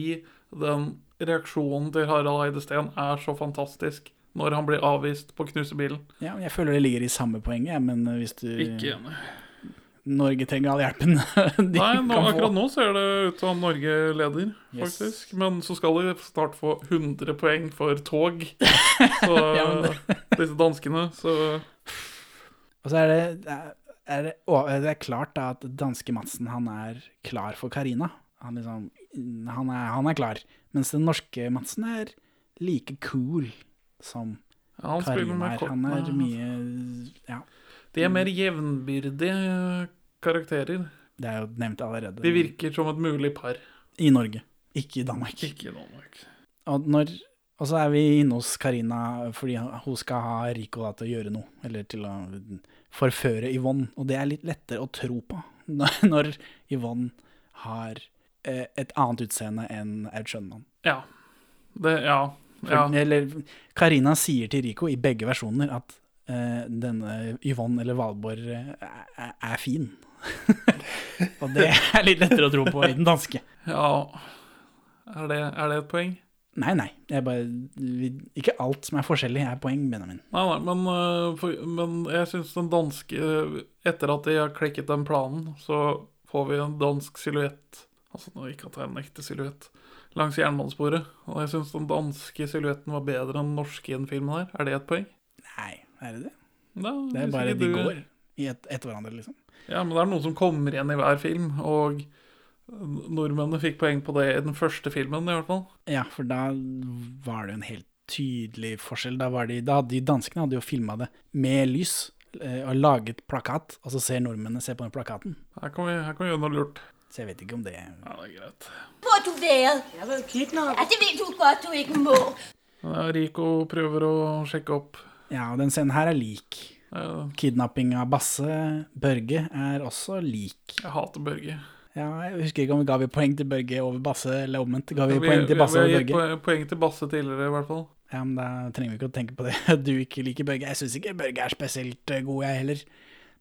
den reaksjonen til Harald Eide Steen er så fantastisk når han blir avvist på knusebilen. Ja, jeg føler det ligger i samme poenget, men hvis du Ikke enig. Norge trenger all hjelpen de Nei, nå, kan få. akkurat nå ser det ut som Norge leder, Yes. faktisk. Men så skal de snart få 100 poeng for tog. Så Ja, disse danskene, så Og så er det, er det, det er klart da at danske Madsen han er klar for Karina. Han, liksom, han, er, han er klar. Mens den norske Madsen er like cool som Ja, han Karina med er. Han er mye Ja, De er mer jevnbyrdige karakterer. det er jo nevnt allerede. De virker som et mulig par. I Norge, ikke i Danmark. Ikke i Danmark. Og, når, og så er vi inne hos Karina fordi hun skal ha Rico da, til å gjøre noe, eller til å forføre Yvonne. Og det er litt lettere å tro på når, Yvonne har eh, et annet utseende enn Aud Schønmann. Ja. Det, ja. For. Eller Karina sier til Rico i begge versjoner at eh, denne Yvonne eller Valborg eh, er, er fin. og det er litt lettere å tro på i den danske. ja. Er, det, er det et poeng? Nei, nei. Bare, ikke alt som er forskjellig, er poeng, Benjamin. Nei, nei, men, øh, for, men jeg syns den danske Etter at de har klekket den planen, så får vi en dansk silhuett. Altså nå ikke at det er en ekte silhuett. Langs jernbanesporet. Og jeg syns den danske silhuetten var bedre enn den norske i den filmen her. Er det et poeng? Nei, er det det? Da, Det er bare de går i et, etter hverandre, liksom. Ja, men det er noe som kommer igjen i hver film, og nordmennene fikk poeng på det i den første filmen, i hvert fall. Ja, for da var det jo en helt tydelig forskjell. Da, var de, da hadde de danskene hadde jo filma det med lys eh, og laget plakat, og så ser nordmennene se på den plakaten. Her kan vi, her kan vi gjøre noe lurt. Så jeg vet ikke om det Ja, det er greit. Hvor har du? Jeg har kidnappet. Ja, det ved du godt, du ikke må. Ja, Rico prøver å sjekke opp. Ja, og den scenen her er lik. Ja, Kidnapping av Basse Børge er også lik. Jeg hater Børge. Ja, jeg husker ikke om vi ga vi poeng til Børge over Basse, eller omvendt. Ga vi, Vi, poeng til Basse vi har over gitt Børge? poeng, poeng til Basse tidligere, i hvert fall. Ja, men da trenger vi ikke å tenke på det. Du ikke liker Børge. Jeg syns ikke Børge er spesielt eh, god, jeg heller.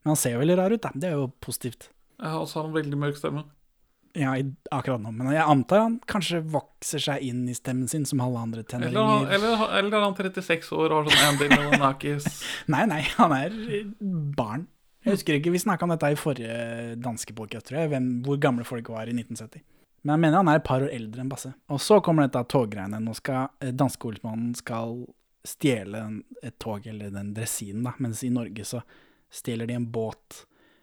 Men han ser jo veldig rar ut, da. Det er jo positivt. Jeg har også en veldig mørk stemme. Ja, i, akkurat nå. Men jeg antar han kanskje vokser seg inn i stemmen sin, som alle andre Eller, han- tenåringer. eller, eller er han 36 år og har sånn Andy Melanakis Nei, nei, han er barn. Jeg husker ikke, Vi snakka om dette i forrige danske podcast, tror jeg, hvem, hvor gamle folk var i 1970. Men jeg mener han er et par år eldre enn Basse. Og så kommer dette toggreiene. Nå skal danske danskeholdsmannen skal stjele et tog, eller den dressinen, da, mens i Norge så stjeler de en båt.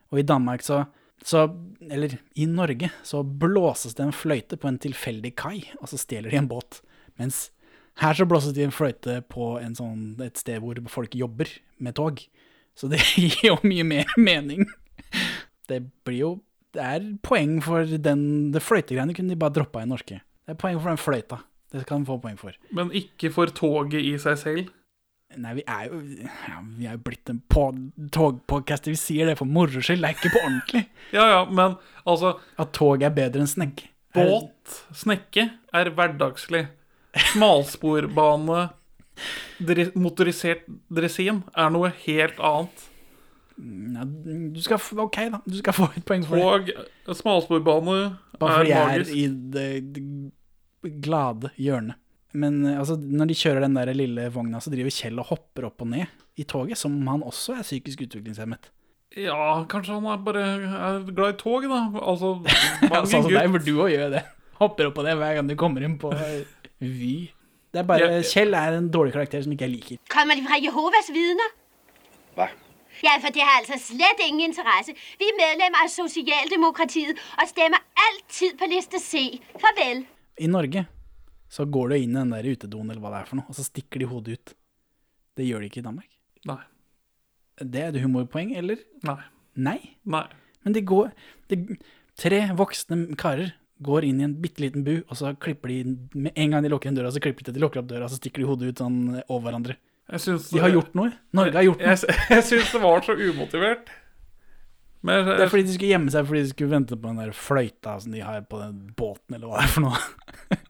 Og i Danmark så, så Eller i Norge så blåses det en fløyte på en tilfeldig kai, og så stjeler de en båt. Mens her så blåses det en fløyte på en sånn, et sted hvor folk jobber med tog. Så det gir jo mye mer mening. Det blir jo Det er poeng for den Det fløytegreiene kunne de bare droppa i norske. Det er poeng for den fløyta. Det kan de få poeng for. Men ikke for toget i seg selv. Nei, vi er jo ja, Vi er jo blitt en togpodcaster. Vi sier det for moro skyld, det er ikke på ordentlig. Ja, ja, men altså At tog er bedre enn snegg. Er- Båt, snekke, er hverdagslig. Smalsporbane motorisert dresin er noe helt annet. Ja, du skal få, ok, da. Du skal få et poeng for det. Og smalsporbane Bare er fordi jeg er i det, glade hjørnet. Men eh, altså, når de kjører den der lille vogna, så driver Kjell og hopper opp og ned i toget, som han også er psykisk utviklingshemmet. Ja, kanskje han er bare er glad i tog, da. Altså, mange sånn som deg, gutt. du òg gjør det. Hopper opp og ned hver gang du kommer inn på eh, Vy. Det er bare, Ja, ja. Kjell er en dårlig karakter som ikke jeg liker. Kommer de fra Jehovas vidner? Hva? Ja, for det har altså slet ingen interesse. Vi er medlemmer av Sosialdemokratiet og stemmer alltid på liste C. Farvel. I Norge så går du inn i den der utedoen eller hva det er for noe, og så stikker de hodet ut. Det gjør de ikke i Danmark. Nei. Det er et humorpoeng, eller? Nei. Nei. Nei. Men de går de, Tre voksne karer går inn i en bitte liten bu, og så klipper de Med en gang de lukker igjen døra, så klipper de til de lukker opp døra, så stikker de hodet ut sånn over hverandre. De har gjort noe. Norge har gjort noe. Jeg, jeg syns det var så umotivert. Men Det er fordi de skulle gjemme seg fordi de skulle vente på den der fløyta som de har på den båten, eller hva det er for noe.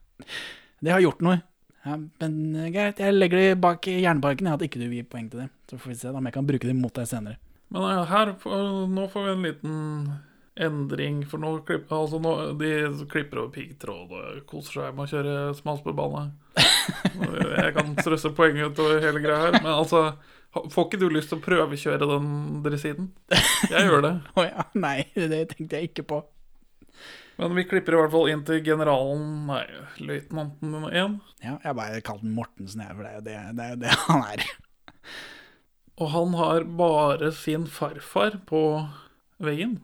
De har gjort noe. Ja, men eh, greit, jeg legger det bak i jernbarken, at ikke du gir poeng til det. Så får vi se om jeg kan bruke det mot deg senere. Men eh, her, nå får vi en liten endring, for nå klipper altså nå, de klipper over piggtråd og koser seg med å kjøre smalsporbane. Jeg kan strøsse poeng utover hele greia her, men altså Får ikke du lyst til å prøvekjøre den dressiden? Jeg gjør det. Å ja, nei, det tenkte jeg ikke på. Men vi klipper i hvert fall inn til generalen, nei, løytnanten nummer én. Ja, jeg bare kalte den Mortensen, jeg, for det er jo det, det, er det han er. Og han har bare sin farfar på veggen.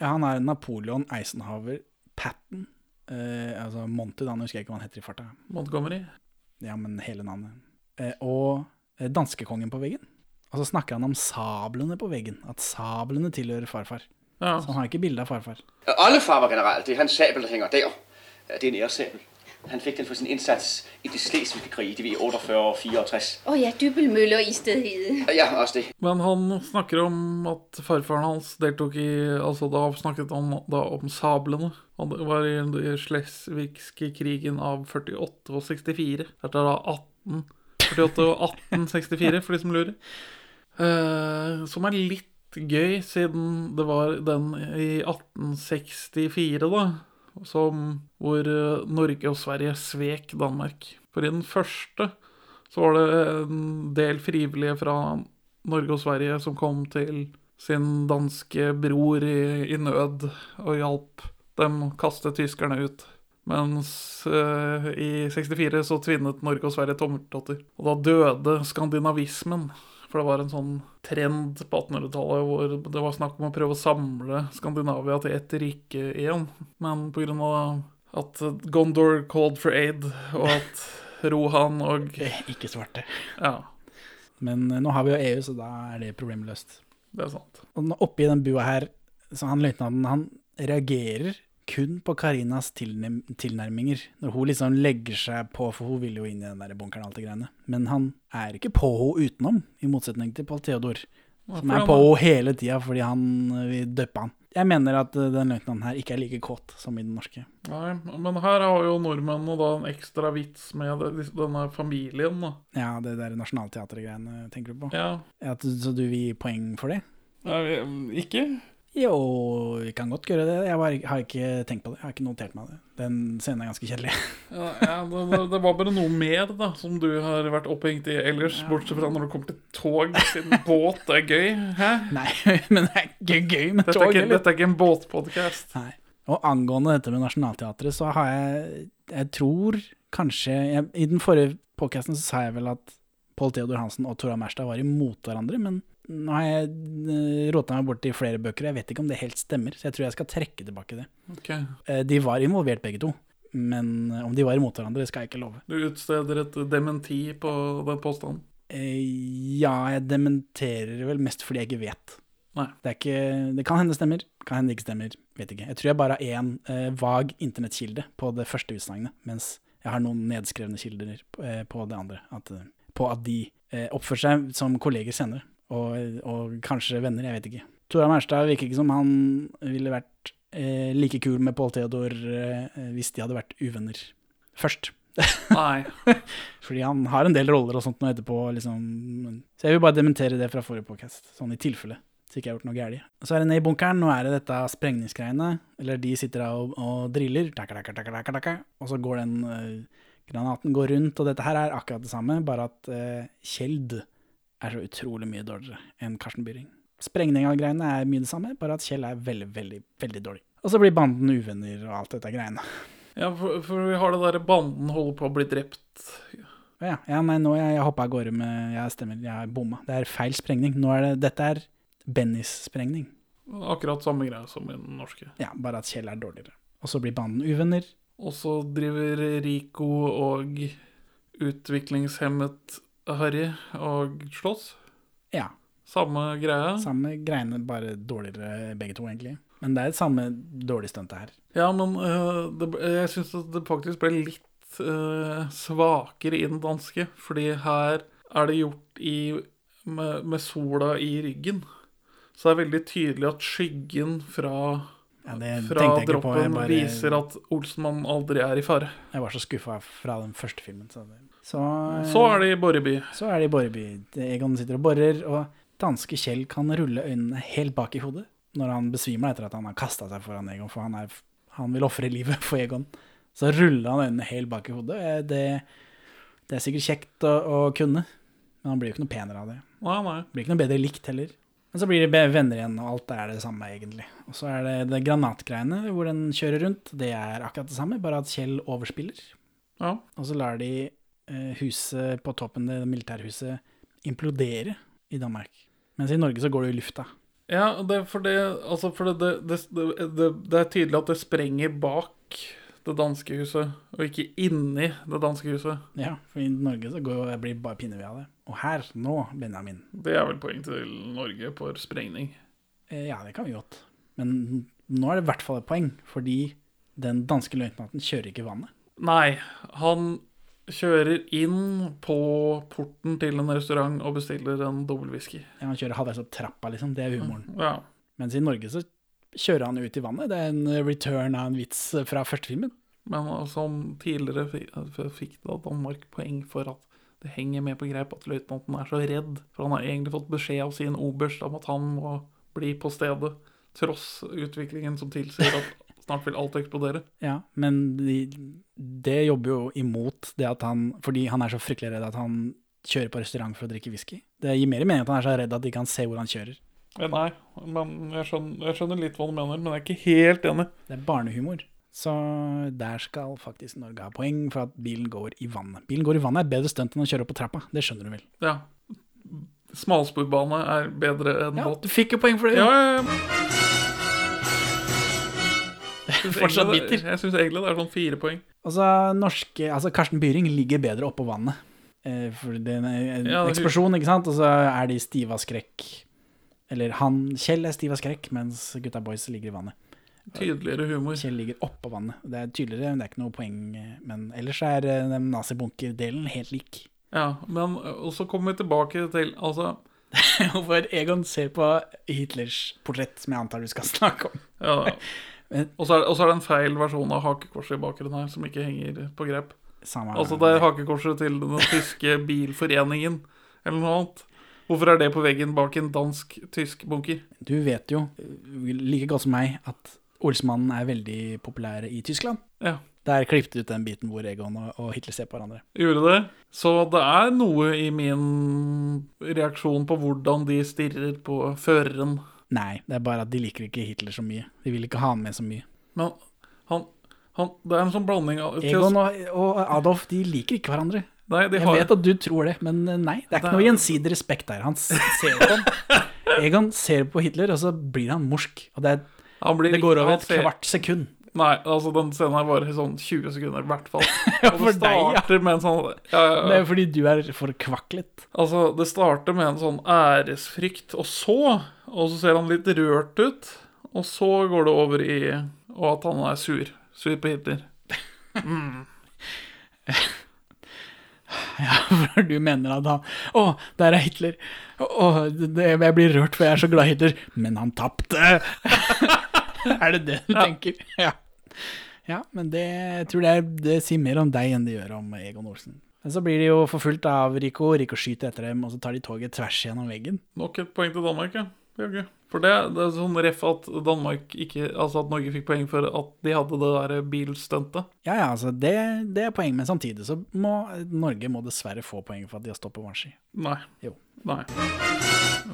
Ja, han er Napoleon Eisenhower Patten. Eh, altså Monty, da, nå husker jeg ikke hva han heter i farta. Montgomery. Ja, men hele navnet. Eh, og eh, danskekongen på veggen. Og så snakker han om sablene på veggen. At sablene tilhører farfar. Ja. Så han har ikke bilde av farfar. Oldefar var generelt Det er hans sabel, der henger der. Det er en æresabel. Han fikk den for sin innsats i de slesvigske kriget i ved 48 og 64. Å ja, Dybbelmøller i stedet. Ja, også det. Men han snakker om at farfaren hans deltok i Altså da snakket han da om sablene. Han var i den slesvigske krigen av 48 og 64. Dette er da 18 48 og 1864, for de som lurer. Uh, som er litt gøy, siden det var den i 1864, da. Som, hvor eh, Norge og Sverige svek Danmark. For i den første så var det en del frivillige fra Norge og Sverige som kom til sin danske bror i, i nød og hjalp dem kaste tyskerne ut. Mens eh, i 64 så tvinnet Norge og Sverige tommeltotter. Og da døde skandinavismen. For det var en sånn trend på 1800-tallet hvor det var snakk om å prøve å samle Skandinavia til ett rike igjen. Men pga. at Gondor called for aid, og at Rohan og Ikke svarte. Ja, Men eh, nå har vi jo EU, så da er det problemløst. det er sant. Og oppi den bua her, så han løytnanten, han reagerer kun på Karinas tilnærminger. Når hun liksom legger seg på, for hun vil jo inn i den der bunkeren og alt det greiene. Men han er ikke på henne utenom, i motsetning til Pål Theodor. Som er på henne hele tida fordi han eh, vil døppe han. Jeg mener at eh, den løytnanten her ikke er like kåt som i den norske. Nei, men her har jo nordmennene da en ekstra vits med denne familien, da. Ja, det der Nationaltheatret-greiene tenker du på? Ja. At, så du vil gi poeng for det? Nei, Ikke? Jo, vi kan godt gjøre det. Jeg har ikke tenkt på det. Jeg har ikke notert meg det. Den scenen er ganske kjedelig. Ja, ja det, det, det var bare noe mer da som du har vært opphengt i ellers, bortsett fra når du kommer til tog. Siden båt er gøy. Hæ? Nei, men det er ikke gøy med Dette tog. ikke, dette er ikke en båtpodkast. Og angående dette med Nationaltheatret, så har jeg Jeg tror kanskje jeg, I den forrige podcasten så sa jeg vel at Pål Theodor Hansen og Tora Merstad var imot hverandre, men nå har jeg uh, rota meg bort i flere bøker, og jeg vet ikke om det helt stemmer, så jeg tror jeg skal trekke tilbake det. Ok. Eh, de var involvert begge to, men eh, om de var imot hverandre, det skal jeg ikke love. Du utsteder et dementi på den påstanden. Eh, ja, jeg dementerer vel mest fordi jeg ikke vet. Det, ikke, det kan hende stemmer, kan hende ikke stemmer, vet ikke. Jeg tror jeg bare har én eh, vag internettkilde på det første utsagnet, mens jeg har noen nedskrevne kilder på, eh, på det andre. At, eh, på at de eh, oppfører seg som kolleger senere, og, og kanskje venner, jeg vet ikke. Tora Mærstad virker ikke som han ville vært eh, like kul med Pål Theodor eh, hvis de hadde vært uvenner først. Nei. Fordi han har en del roller og sånt nå etterpå. Liksom. Så jeg vil bare dementere det fra forrige podcast, sånn i tilfelle. Så ikke jeg har gjort noe gærlig Så er det ned i bunkeren. Nå er det dette sprengningsgreiene. Eller de sitter der og, og driller. takka, takka, takka, takka. Og så går den eh, granaten går rundt. Og dette her er akkurat det samme, bare at uh, Kjeld er så utrolig mye dårligere enn Karsten Byring. Sprengning av greiene er mye det samme, bare at Kjell er veldig, veldig, veldig dårlig. Og så blir banden uvenner og alt dette greiene. Ja, for, for vi har det derre banden holder på å bli drept. Ja, ja nei, nå jeg, jeg hoppa av gårde med Jeg stemmer, jeg bomma. Det er feil sprengning. Nå er det, dette er Bennys sprengning. Akkurat samme greie som i den norske. Ja, bare at Kjell er dårligere. Og så blir banden uvenner. Og så driver Rico og utviklingshemmet Harry og slåss. Ja. Samme greia. Samme greiene, bare dårligere begge to, egentlig. Men det er det samme dårlige stuntet her. Ja, men uh, det, jeg syns det faktisk ble litt uh, svakere i den danske. Fordi her er det gjort i, med, med sola i ryggen. Så det er veldig tydelig at skyggen fra, Ja, fra droppen bare- viser at Olsenmann aldri er i fare. Jeg var så skuffa fra den første filmen. Så, det, så, Så er det i Borreby. Så er det i Borreby. Egon sitter og borer, og danske Kjell kan rulle øynene helt bak i hodet når han besvimer etter at han har kasta seg foran Egon, for han, er, han vil ofre livet for Egon. Så ruller han øynene helt bak i hodet. Det, det er sikkert kjekt å, å kunne, men han blir jo ikke noe penere av det. Nei, nei. Blir ikke noe bedre likt heller. Men så blir de venner igjen, og alt er det samme, egentlig. Og så er det det granatgreiene hvor den kjører rundt. Det er akkurat det samme, bare at Kjell overspiller. Ja. Og så lar de huset på toppen, det militærhuset, implodere i Danmark. Mens i Norge så går det i lufta. Ja, det, for, det, altså for det, det, det, det, det er tydelig at det sprenger bak det danske huset, og ikke inni det danske huset. Ja, for i Norge så går, det blir bare pinneved av det. Og her, nå, Benjamin Det er vel poeng til Norge for sprengning. eh, Ja, det kan vi godt. Men nå er det i hvert fall et poeng, fordi den danske løytnanten kjører ikke vannet. Nei, han kjører inn på porten til en restaurant og bestiller en dobbel whisky. Ja, han kjører halvveis opp trappa, liksom. Det er humoren. Ja. Mens i Norge så kjører han ut i vannet. Det er en return av en vits fra første filmen. Men som tidligere fikk da Danmark poeng for at det henger med på greip at løytnanten er så redd. For han har egentlig fått beskjed av sin oberst om at han må bli på stedet. Tross utviklingen som tilsier at snart vil alt eksplodere. Ja, men de, det jobber jo imot det at han Fordi han er så fryktelig redd at han kjører på restaurant for å drikke whisky. Det gir mer mening at han er så redd at de kan se hvor han kjører. Ja, nei, men jeg skjønner, jeg skjønner litt hva du mener, men jeg er ikke helt enig. Det er barnehumor. Så der skal faktisk Norge ha poeng for at bilen går i vannet. Bilen går i vannet er bedre stunt enn å kjøre opp på trappa. Det skjønner du vel? Ja. Smalsporbane er bedre enn Ja, båt. du fikk jo poeng for det. Ja, ja, ja. Fortsatt bitter. Jeg syns egentlig det er sånn fire poeng. Altså, norske, altså Karsten Byring ligger bedre oppå vannet. Eh, for det er en Ja, det- eksplosjon, ikke sant? Og så er de stive av skrekk. Eller han, Kjell er stiv av skrekk, mens gutta boys ligger i vannet. Tydeligere humor. Kjell ligger oppå vannet. Det er tydeligere, men det er ikke noe poeng. eh, Men ellers er eh, den nazibunker-delen helt lik. Ja, men Og så kommer vi tilbake til Altså Hvorfor Egon ser på Hitlers portrett, som jeg antar du skal snakke om. ja, Og så er, er det en feil versjon av hakekorset i bakgrunnen her, som ikke henger på grep. Samme- Altså det er hakekorset til den tyske bilforeningen, eller noe annet. Hvorfor er det på veggen bak en dansk-tysk bunker? Du vet jo like godt som meg at Olsmannen er veldig populær i Tyskland. Ja. Der klippet ut den biten hvor Egon og Hitler ser på hverandre. Gjorde det? Så det er noe i min reaksjon på hvordan de stirrer på føreren. Nei, det er bare at de liker ikke Hitler så mye. De vil ikke ha han med så mye. Men han, han Det er en sånn blanding av Egon og, og Adolf de liker ikke hverandre. Nei, de Jeg vet at du tror det, men eh, nei. Det er ikke Det noe gjensidig respekt der. Han ser på han. Egon ser på Hitler, og så blir han morsk. Og det, er, Han blir det går over et kvart sekund. Nei, altså den scenen her varer i sånn 20 sekunder i hvert fall. Ja, for det deg, ja. sånn ja, ja. Det er fordi du er forkvaklet. Altså, det starter med en sånn æresfrykt, og så Og så ser han litt rørt ut, og så går det over i Og at han er sur. Sur på Hitler. Mm. Ja, for du mener at han Å, der er Hitler. Å, det, jeg blir rørt, for jeg er så glad i Hitler. Men han tapte! er det det du Ja. tenker? Ja. Ja, men det, jeg tror det, er, det sier mer om deg enn det gjør om Egon Olsen. Men så blir de jo forfulgt av Rico, Rico skyter etter dem, og så tar de toget tvers gjennom veggen. Nok et poeng til Danmark, ja. Jaggu. For det, det er sånn ref at Danmark ikke Altså at Norge fikk poeng for at de hadde det der bilstuntet. Ja, ja, altså det, det er poeng, men samtidig så må Norge må dessverre få poeng for at de har på vannski. Nei. Jo. Nei.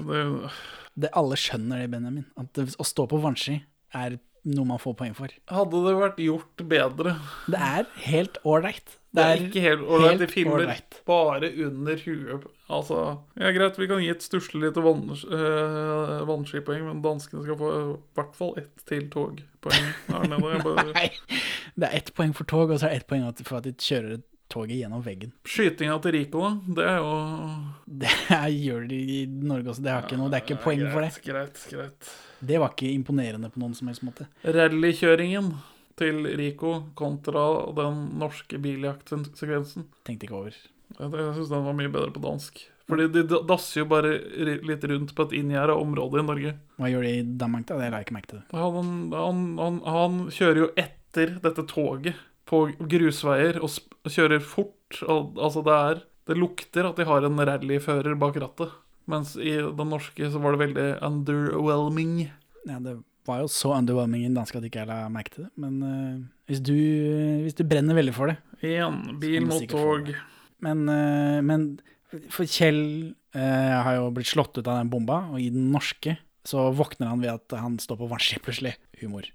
Det, Det alle skjønner det, Benjamin. At å stå på vannski er noe man får poeng for. hadde det vært gjort bedre Det er helt ålreit. Det er ikke helt ålreit. De filmer right. bare under huet. Altså, ja, greit, vi kan gi et stusslig lite vann, øh, vannskipoeng, men danskene skal få i hvert fall ett til togpoeng her nede. Bare, Nei, det er ett poeng for tog, og så er det ett poeng for at de kjører toget gjennom veggen. skytinga til Rico, da, det er jo Det er, gjør de i Norge også, det, har ikke noe, det er ikke poeng for det. Greit, greit. Det var ikke imponerende på noen som helst måte. Rallykjøringen til Rico kontra den norske biljaktsekvensen. Tenkte ikke over. Jeg, jeg syns den var mye bedre på dansk. Fordi de da- dasser jo bare litt rundt på et inngjerda område i Norge. Hva gjør de i Danmark, da? Det la jeg ikke merke til. Han, han, han, han kjører jo etter dette toget på grusveier og kjører fort. Og, altså det er Det lukter at de har en rallyfører bak rattet. Mens i den norske så var det veldig underwhelming. Ja, det var jo så underwhelming i den danske at ikke jeg la merke til det. Men uh, hvis, du, hvis du brenner veldig for det Igjen, bil mot tog. Men, uh, men for Kjell uh, har jo blitt slått ut av den bomba, og i den norske så våkner han ved at han står på vannski plutselig. Humor.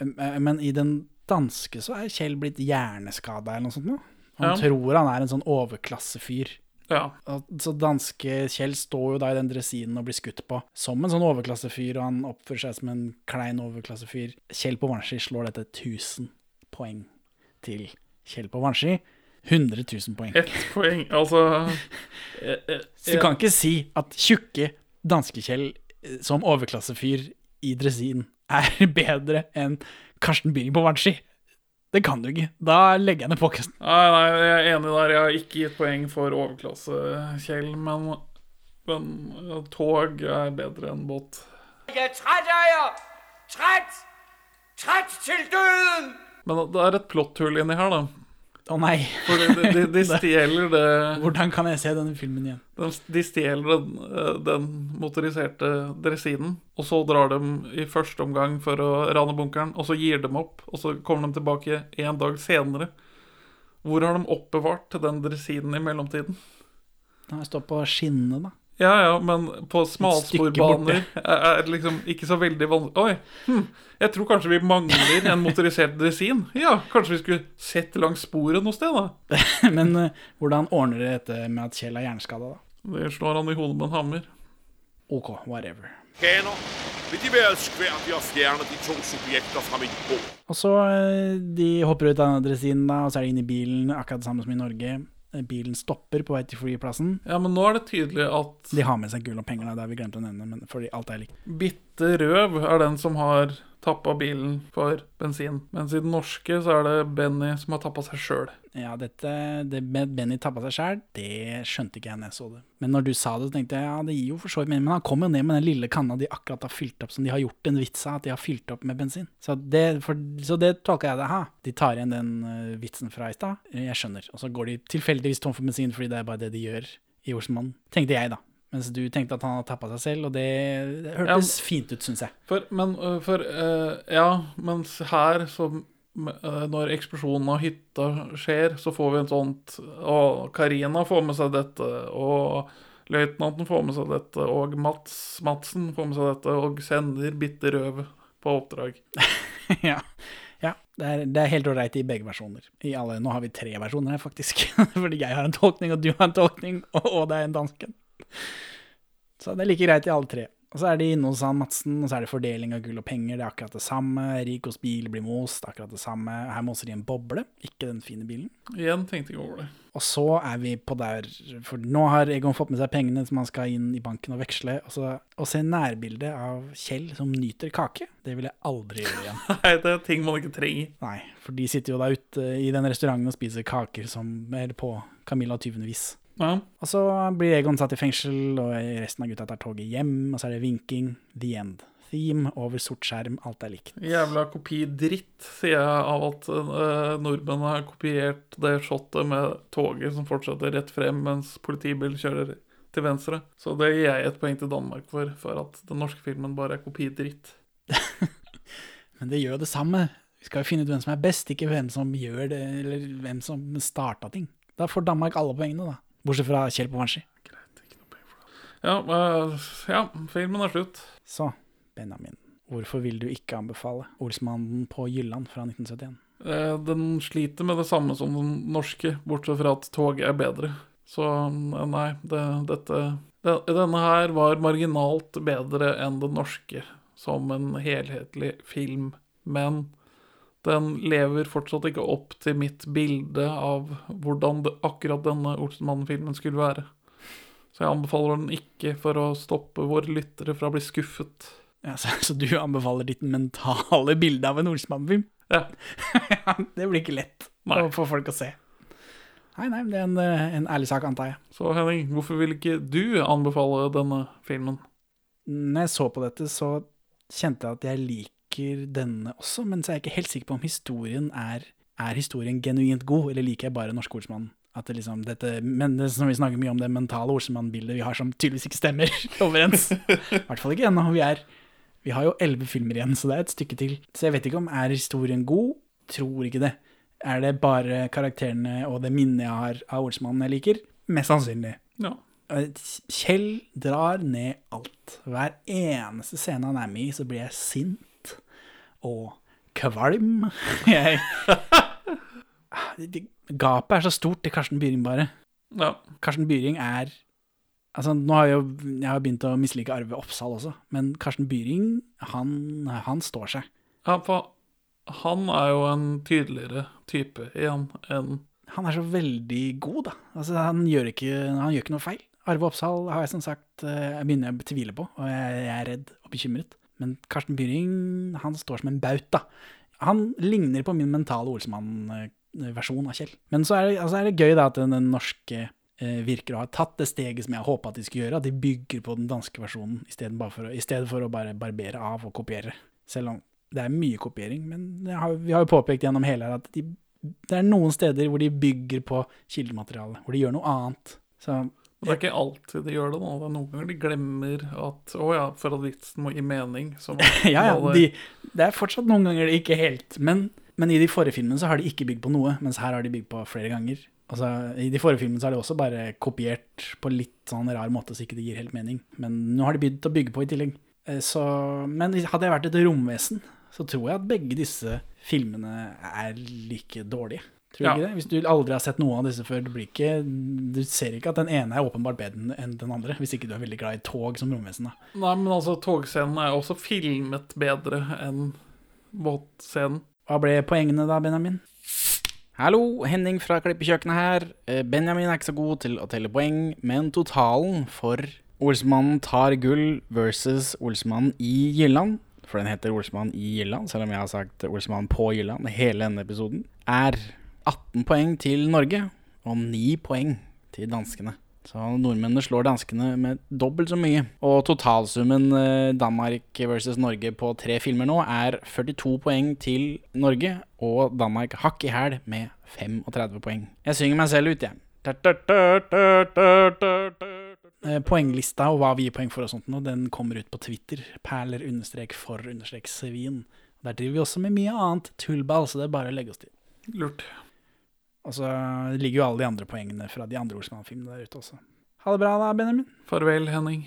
Men i den danske så er Kjell blitt hjerneskada eller noe sånt nå. Han Ja. tror han er en sånn overklassefyr. Ja. Så danske Kjell står jo da i den dressinen og blir skutt på som en sånn overklassefyr, og han oppfører seg som en klein overklassefyr. Kjell på Vanski slår dette 1000 poeng til Kjell på Vanski. 100 000 poeng. Ett poeng. Altså eh, eh, Så du kan ikke si at tjukke danske-Kjell eh, som overklassefyr i dresin er bedre enn Karsten Byring på vannski. Det kan du ikke. Da legger jeg ned podkasten. Nei, nei, jeg er enig der. Jeg har ikke gitt poeng for overklasse, Kjell, men, men tog er bedre enn båt. Jeg er trett, eier! Trett! Trett til døden! Men det er et plotthull inni her, da. Å nei. For de, de, de stjeler det Hvordan kan jeg se denne filmen igjen? De, de stjeler den, eh, den motoriserte dressinen, og så drar de i første omgang for å rane bunkeren, og så gir de opp, og så kommer de tilbake en dag senere. Hvor har de oppbevart den dressinen i mellomtiden? Den står på skinnene, da. Ja, ja, men på smalsporbaner er det liksom ikke så veldig vanskelig Oi, hm, jeg tror kanskje vi mangler en motorisert dressin. Ja, kanskje vi skulle sett langs sporet noe sted, da. Men uh, hvordan ordner dere dette med at Kjell er hjerneskada, da? Det slår han i hodet med en hammer. OK, whatever. Ganer, vil de være i å fjerne de to subjekter fra mitt bord? Og så eh, De hopper ut av denne dressinen, da, og så er de inne i bilen, akkurat det samme som i Norge. Eh, Bilen stopper på vei til flyplassen. Ja, men nå er det tydelig at De har med seg gull og penger, da, det har vi glemt å nevne, men fordi alt er likt. Bitte Røv er den som har tappa bilen for bensin. Mens i den norske så er det Benny som har tappa seg sjøl. Ja, dette det med Benny tappa seg sjæl, det skjønte ikke jeg når jeg så det. Men når du sa det, så tenkte jeg ja, det gir jo for så vidt mening. Men han kom jo ned med den lille kanna de akkurat har fylt opp, som de har gjort en vits av at de har fylt opp med bensin. Så det, for, så det tolka jeg det. Ha, de tar igjen den eh, vitsen fra i stad. Jeg skjønner. Og så går de tilfeldigvis tom for bensin fordi det er bare det de gjør i Olsenmannen. Tenkte jeg, da. Mens du tenkte at han hadde tappa seg selv, og det, det hørtes fint ut, syns jeg. For, men for uh, Ja, mens her så uh, Når eksplosjonen av hytta skjer, så får vi en sånt Og Karina får med seg dette, og løytnanten får med seg dette, og Mats Madsen får med seg dette, og sender Bitte Røv på oppdrag. ja. ja. Det er, det er helt ålreit i begge versjoner. I alle, nå har vi tre versjoner her, faktisk. Fordi jeg har en tolkning, og du har en tolkning, og, og det er en dansken. Så det er like greit i alle tre. Og så er de inne hos han Madsen, og så er det fordeling av gull og penger. Det er akkurat det samme. Rikos bil blir most, akkurat det samme. Her moser de en boble, ikke den fine bilen. Igjen tenkte jeg over det. Og så er vi på der For nå har Egon fått med seg pengene som han skal inn i banken og veksle. Og så å se nærbildet av Kjell som nyter kake, det vil jeg aldri gjøre igjen. Nei, det er ting man ikke trenger. Nei, for de sitter jo da ute i den restauranten og spiser kaker som er på Camilla tyvende vis. Ja. Og så blir Egon satt i fengsel, og resten av gutta tar toget hjem, og så er det vinking. The end. theme over sort skjerm. Alt er likt. Jævla kopidritt, sier jeg av at uh, nordmenn har kopiert det shotet med toget som fortsetter rett frem mens politibil kjører til venstre. Så det gir jeg et poeng til Danmark for, for at den norske filmen bare er kopidritt. Men det gjør det samme. Vi skal jo finne ut hvem som er best, ikke hvem som gjør det, eller hvem som starta ting. Da får Danmark alle poengene, da. Bortsett fra Kjell på Vanski. Ja, uh, ja, filmen er slutt. Så, Benjamin. Hvorfor vil du ikke anbefale Olsmannen på Jylland fra 1971? Uh, den sliter med det samme som den norske, bortsett fra at toget er bedre. Så uh, nei, det, dette det, Denne her var marginalt bedre enn den norske som en helhetlig film, men den lever fortsatt ikke opp til mitt bilde av hvordan det, akkurat denne Olsenmannen-filmen skulle være. Så jeg anbefaler den ikke for å stoppe våre lyttere fra å bli skuffet. Ja, så, så, du anbefaler ditt mentale bilde av en Olsenmann-film? Ja. det blir ikke lett nei. å få folk å se. Nei, nei, det er en, en, ærlig sak, antar jeg. Så Henning, hvorfor vil ikke du anbefale denne filmen? Når jeg så på dette, så kjente jeg at jeg liker denne også, men så er jeg ikke helt sikker på om historien er, er historien genuint god, eller liker jeg bare Norske ordsmannen? At det liksom, dette, men det, som vi snakker mye om det mentale Olsenmann-bildet vi har som tydeligvis ikke stemmer overens. I hvert fall ikke ennå. Vi, er, vi har jo elleve filmer igjen, så det er et stykke til. Så jeg vet ikke om er historien god. Tror ikke det. Er det bare karakterene og det minnet jeg har av ordsmannen jeg liker? Mest sannsynlig. Ja. Kjell drar ned alt. Hver eneste scene han er med i, så blir jeg sint og kvalm. Jeg Gapet er så stort til Karsten Byring, bare. Ja. Karsten Byring er Altså, nå har jeg jo jeg har begynt å mislike Arve Oppsal også, men Karsten Byring, han, han står seg. Ja, for han er jo en tydeligere type igjen enn Han er så veldig god, da. Altså, han gjør ikke, han gjør ikke noe feil. Arve Oppsal har jeg som sagt jeg begynner å tvile på, og jeg, jeg er redd og bekymret. Men Karsten Byring, han står som en bauta. Han ligner på min mentale Olsmann-versjon av Kjell. Men så er det, altså er det gøy da at den, norske eh, virker å ha tatt det steget som jeg håpa de skulle gjøre, at de bygger på den danske versjonen i stedet for, å, i stedet for å bare barbere av og kopiere. Selv om det er mye kopiering, men har, vi har jo påpekt gjennom hele her at de, det er noen steder hvor de bygger på kildematerialet, hvor de gjør noe annet. Så det er ikke alltid de gjør det nå. Det er noen ganger de glemmer at å ja, for at vitsen må gi mening. Så ja, ja, de, det er fortsatt noen ganger det ikke helt. Men, men, i de forrige filmene så har de ikke bygd på noe, mens her har de bygd på flere ganger. Altså, I de forrige filmene så har de også bare kopiert på litt sånn rar måte så ikke det gir helt mening. Men nå har de begynt å bygge på i tillegg. Så, men hadde jeg vært et romvesen, så tror jeg at begge disse filmene er like dårlige. Tror du ja. ikke det? Hvis du aldri har sett noen av disse før, du, ikke, du ser ikke at den ene er åpenbart bedre enn den andre, hvis ikke du er veldig glad i tog som romvesen. da. Nei, men altså, togscenen er også filmet bedre enn båtscenen. Hva ble poengene da, Benjamin? Hallo, Henning fra Klippekjøkkenet her. Eh, Benjamin er ikke så god til å telle poeng, men totalen for Olsmannen tar gull versus Olsmannen i Jylland, for den heter Olsmannen i Jylland, selv om jeg har sagt Olsmannen på Jylland hele denne episoden, er 18 poeng til Norge og 9 poeng til danskene. Så nordmennene slår danskene med dobbelt så mye. Og totalsummen eh, Danmark versus Norge på tre filmer nå er 42 poeng til Norge, og Danmark hakk i hæl med 35 poeng. Jeg synger meg selv ut, jeg. Eh, poenglista og hva vi gir poeng for og sånt nå, den kommer ut på Twitter. Perler understrek for understrek svin. Der driver vi også med mye annet tullball, så det er bare å legge oss til. Lurt. Og så ligger jo alle de andre poengene fra de andre Olsmann-filmene der ute også. Ha det bra da, Benjamin. Farvel, Henning.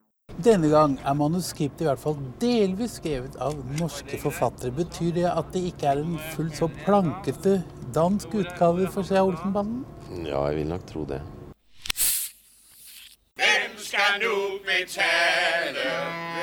Denne gang er manuskriptet i hvert fall delvis skrevet av norske forfattere. Betyr det at det ikke er en fullt så plankete dansk utgave for Se Olsenbanden? Ja, jeg vil nok tro det. Hvem skal nå betale?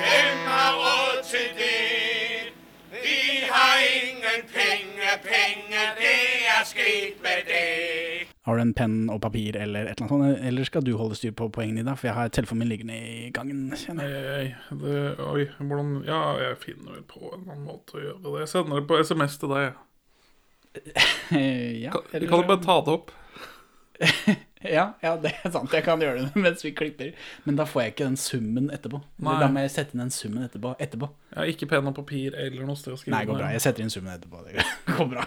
Hvem har råd til det? Vi har ingen penger, penger, det er er sket med det? Har du en penn og papir eller et eller annet sånt, eller skal du holde styr på poengene dine? For jeg har telefonen min liggende i gangen. kjenner jeg. Oi, det, oi, hvordan Ja, jeg finner vel på en annen måte å gjøre det. Jeg sender det på SMS til deg. ja, eller- kan du bare ta det opp? Ja, ja, det er sant. Jeg kan gjøre det mens vi klipper. Men da får jeg ikke den summen etterpå. Nei. Da må jeg sette inn den summen etterpå. etterpå. Ja, ikke penn og papir eller noe sted å skrive Nei, det går bra. Jeg setter inn summen etterpå. Det går bra.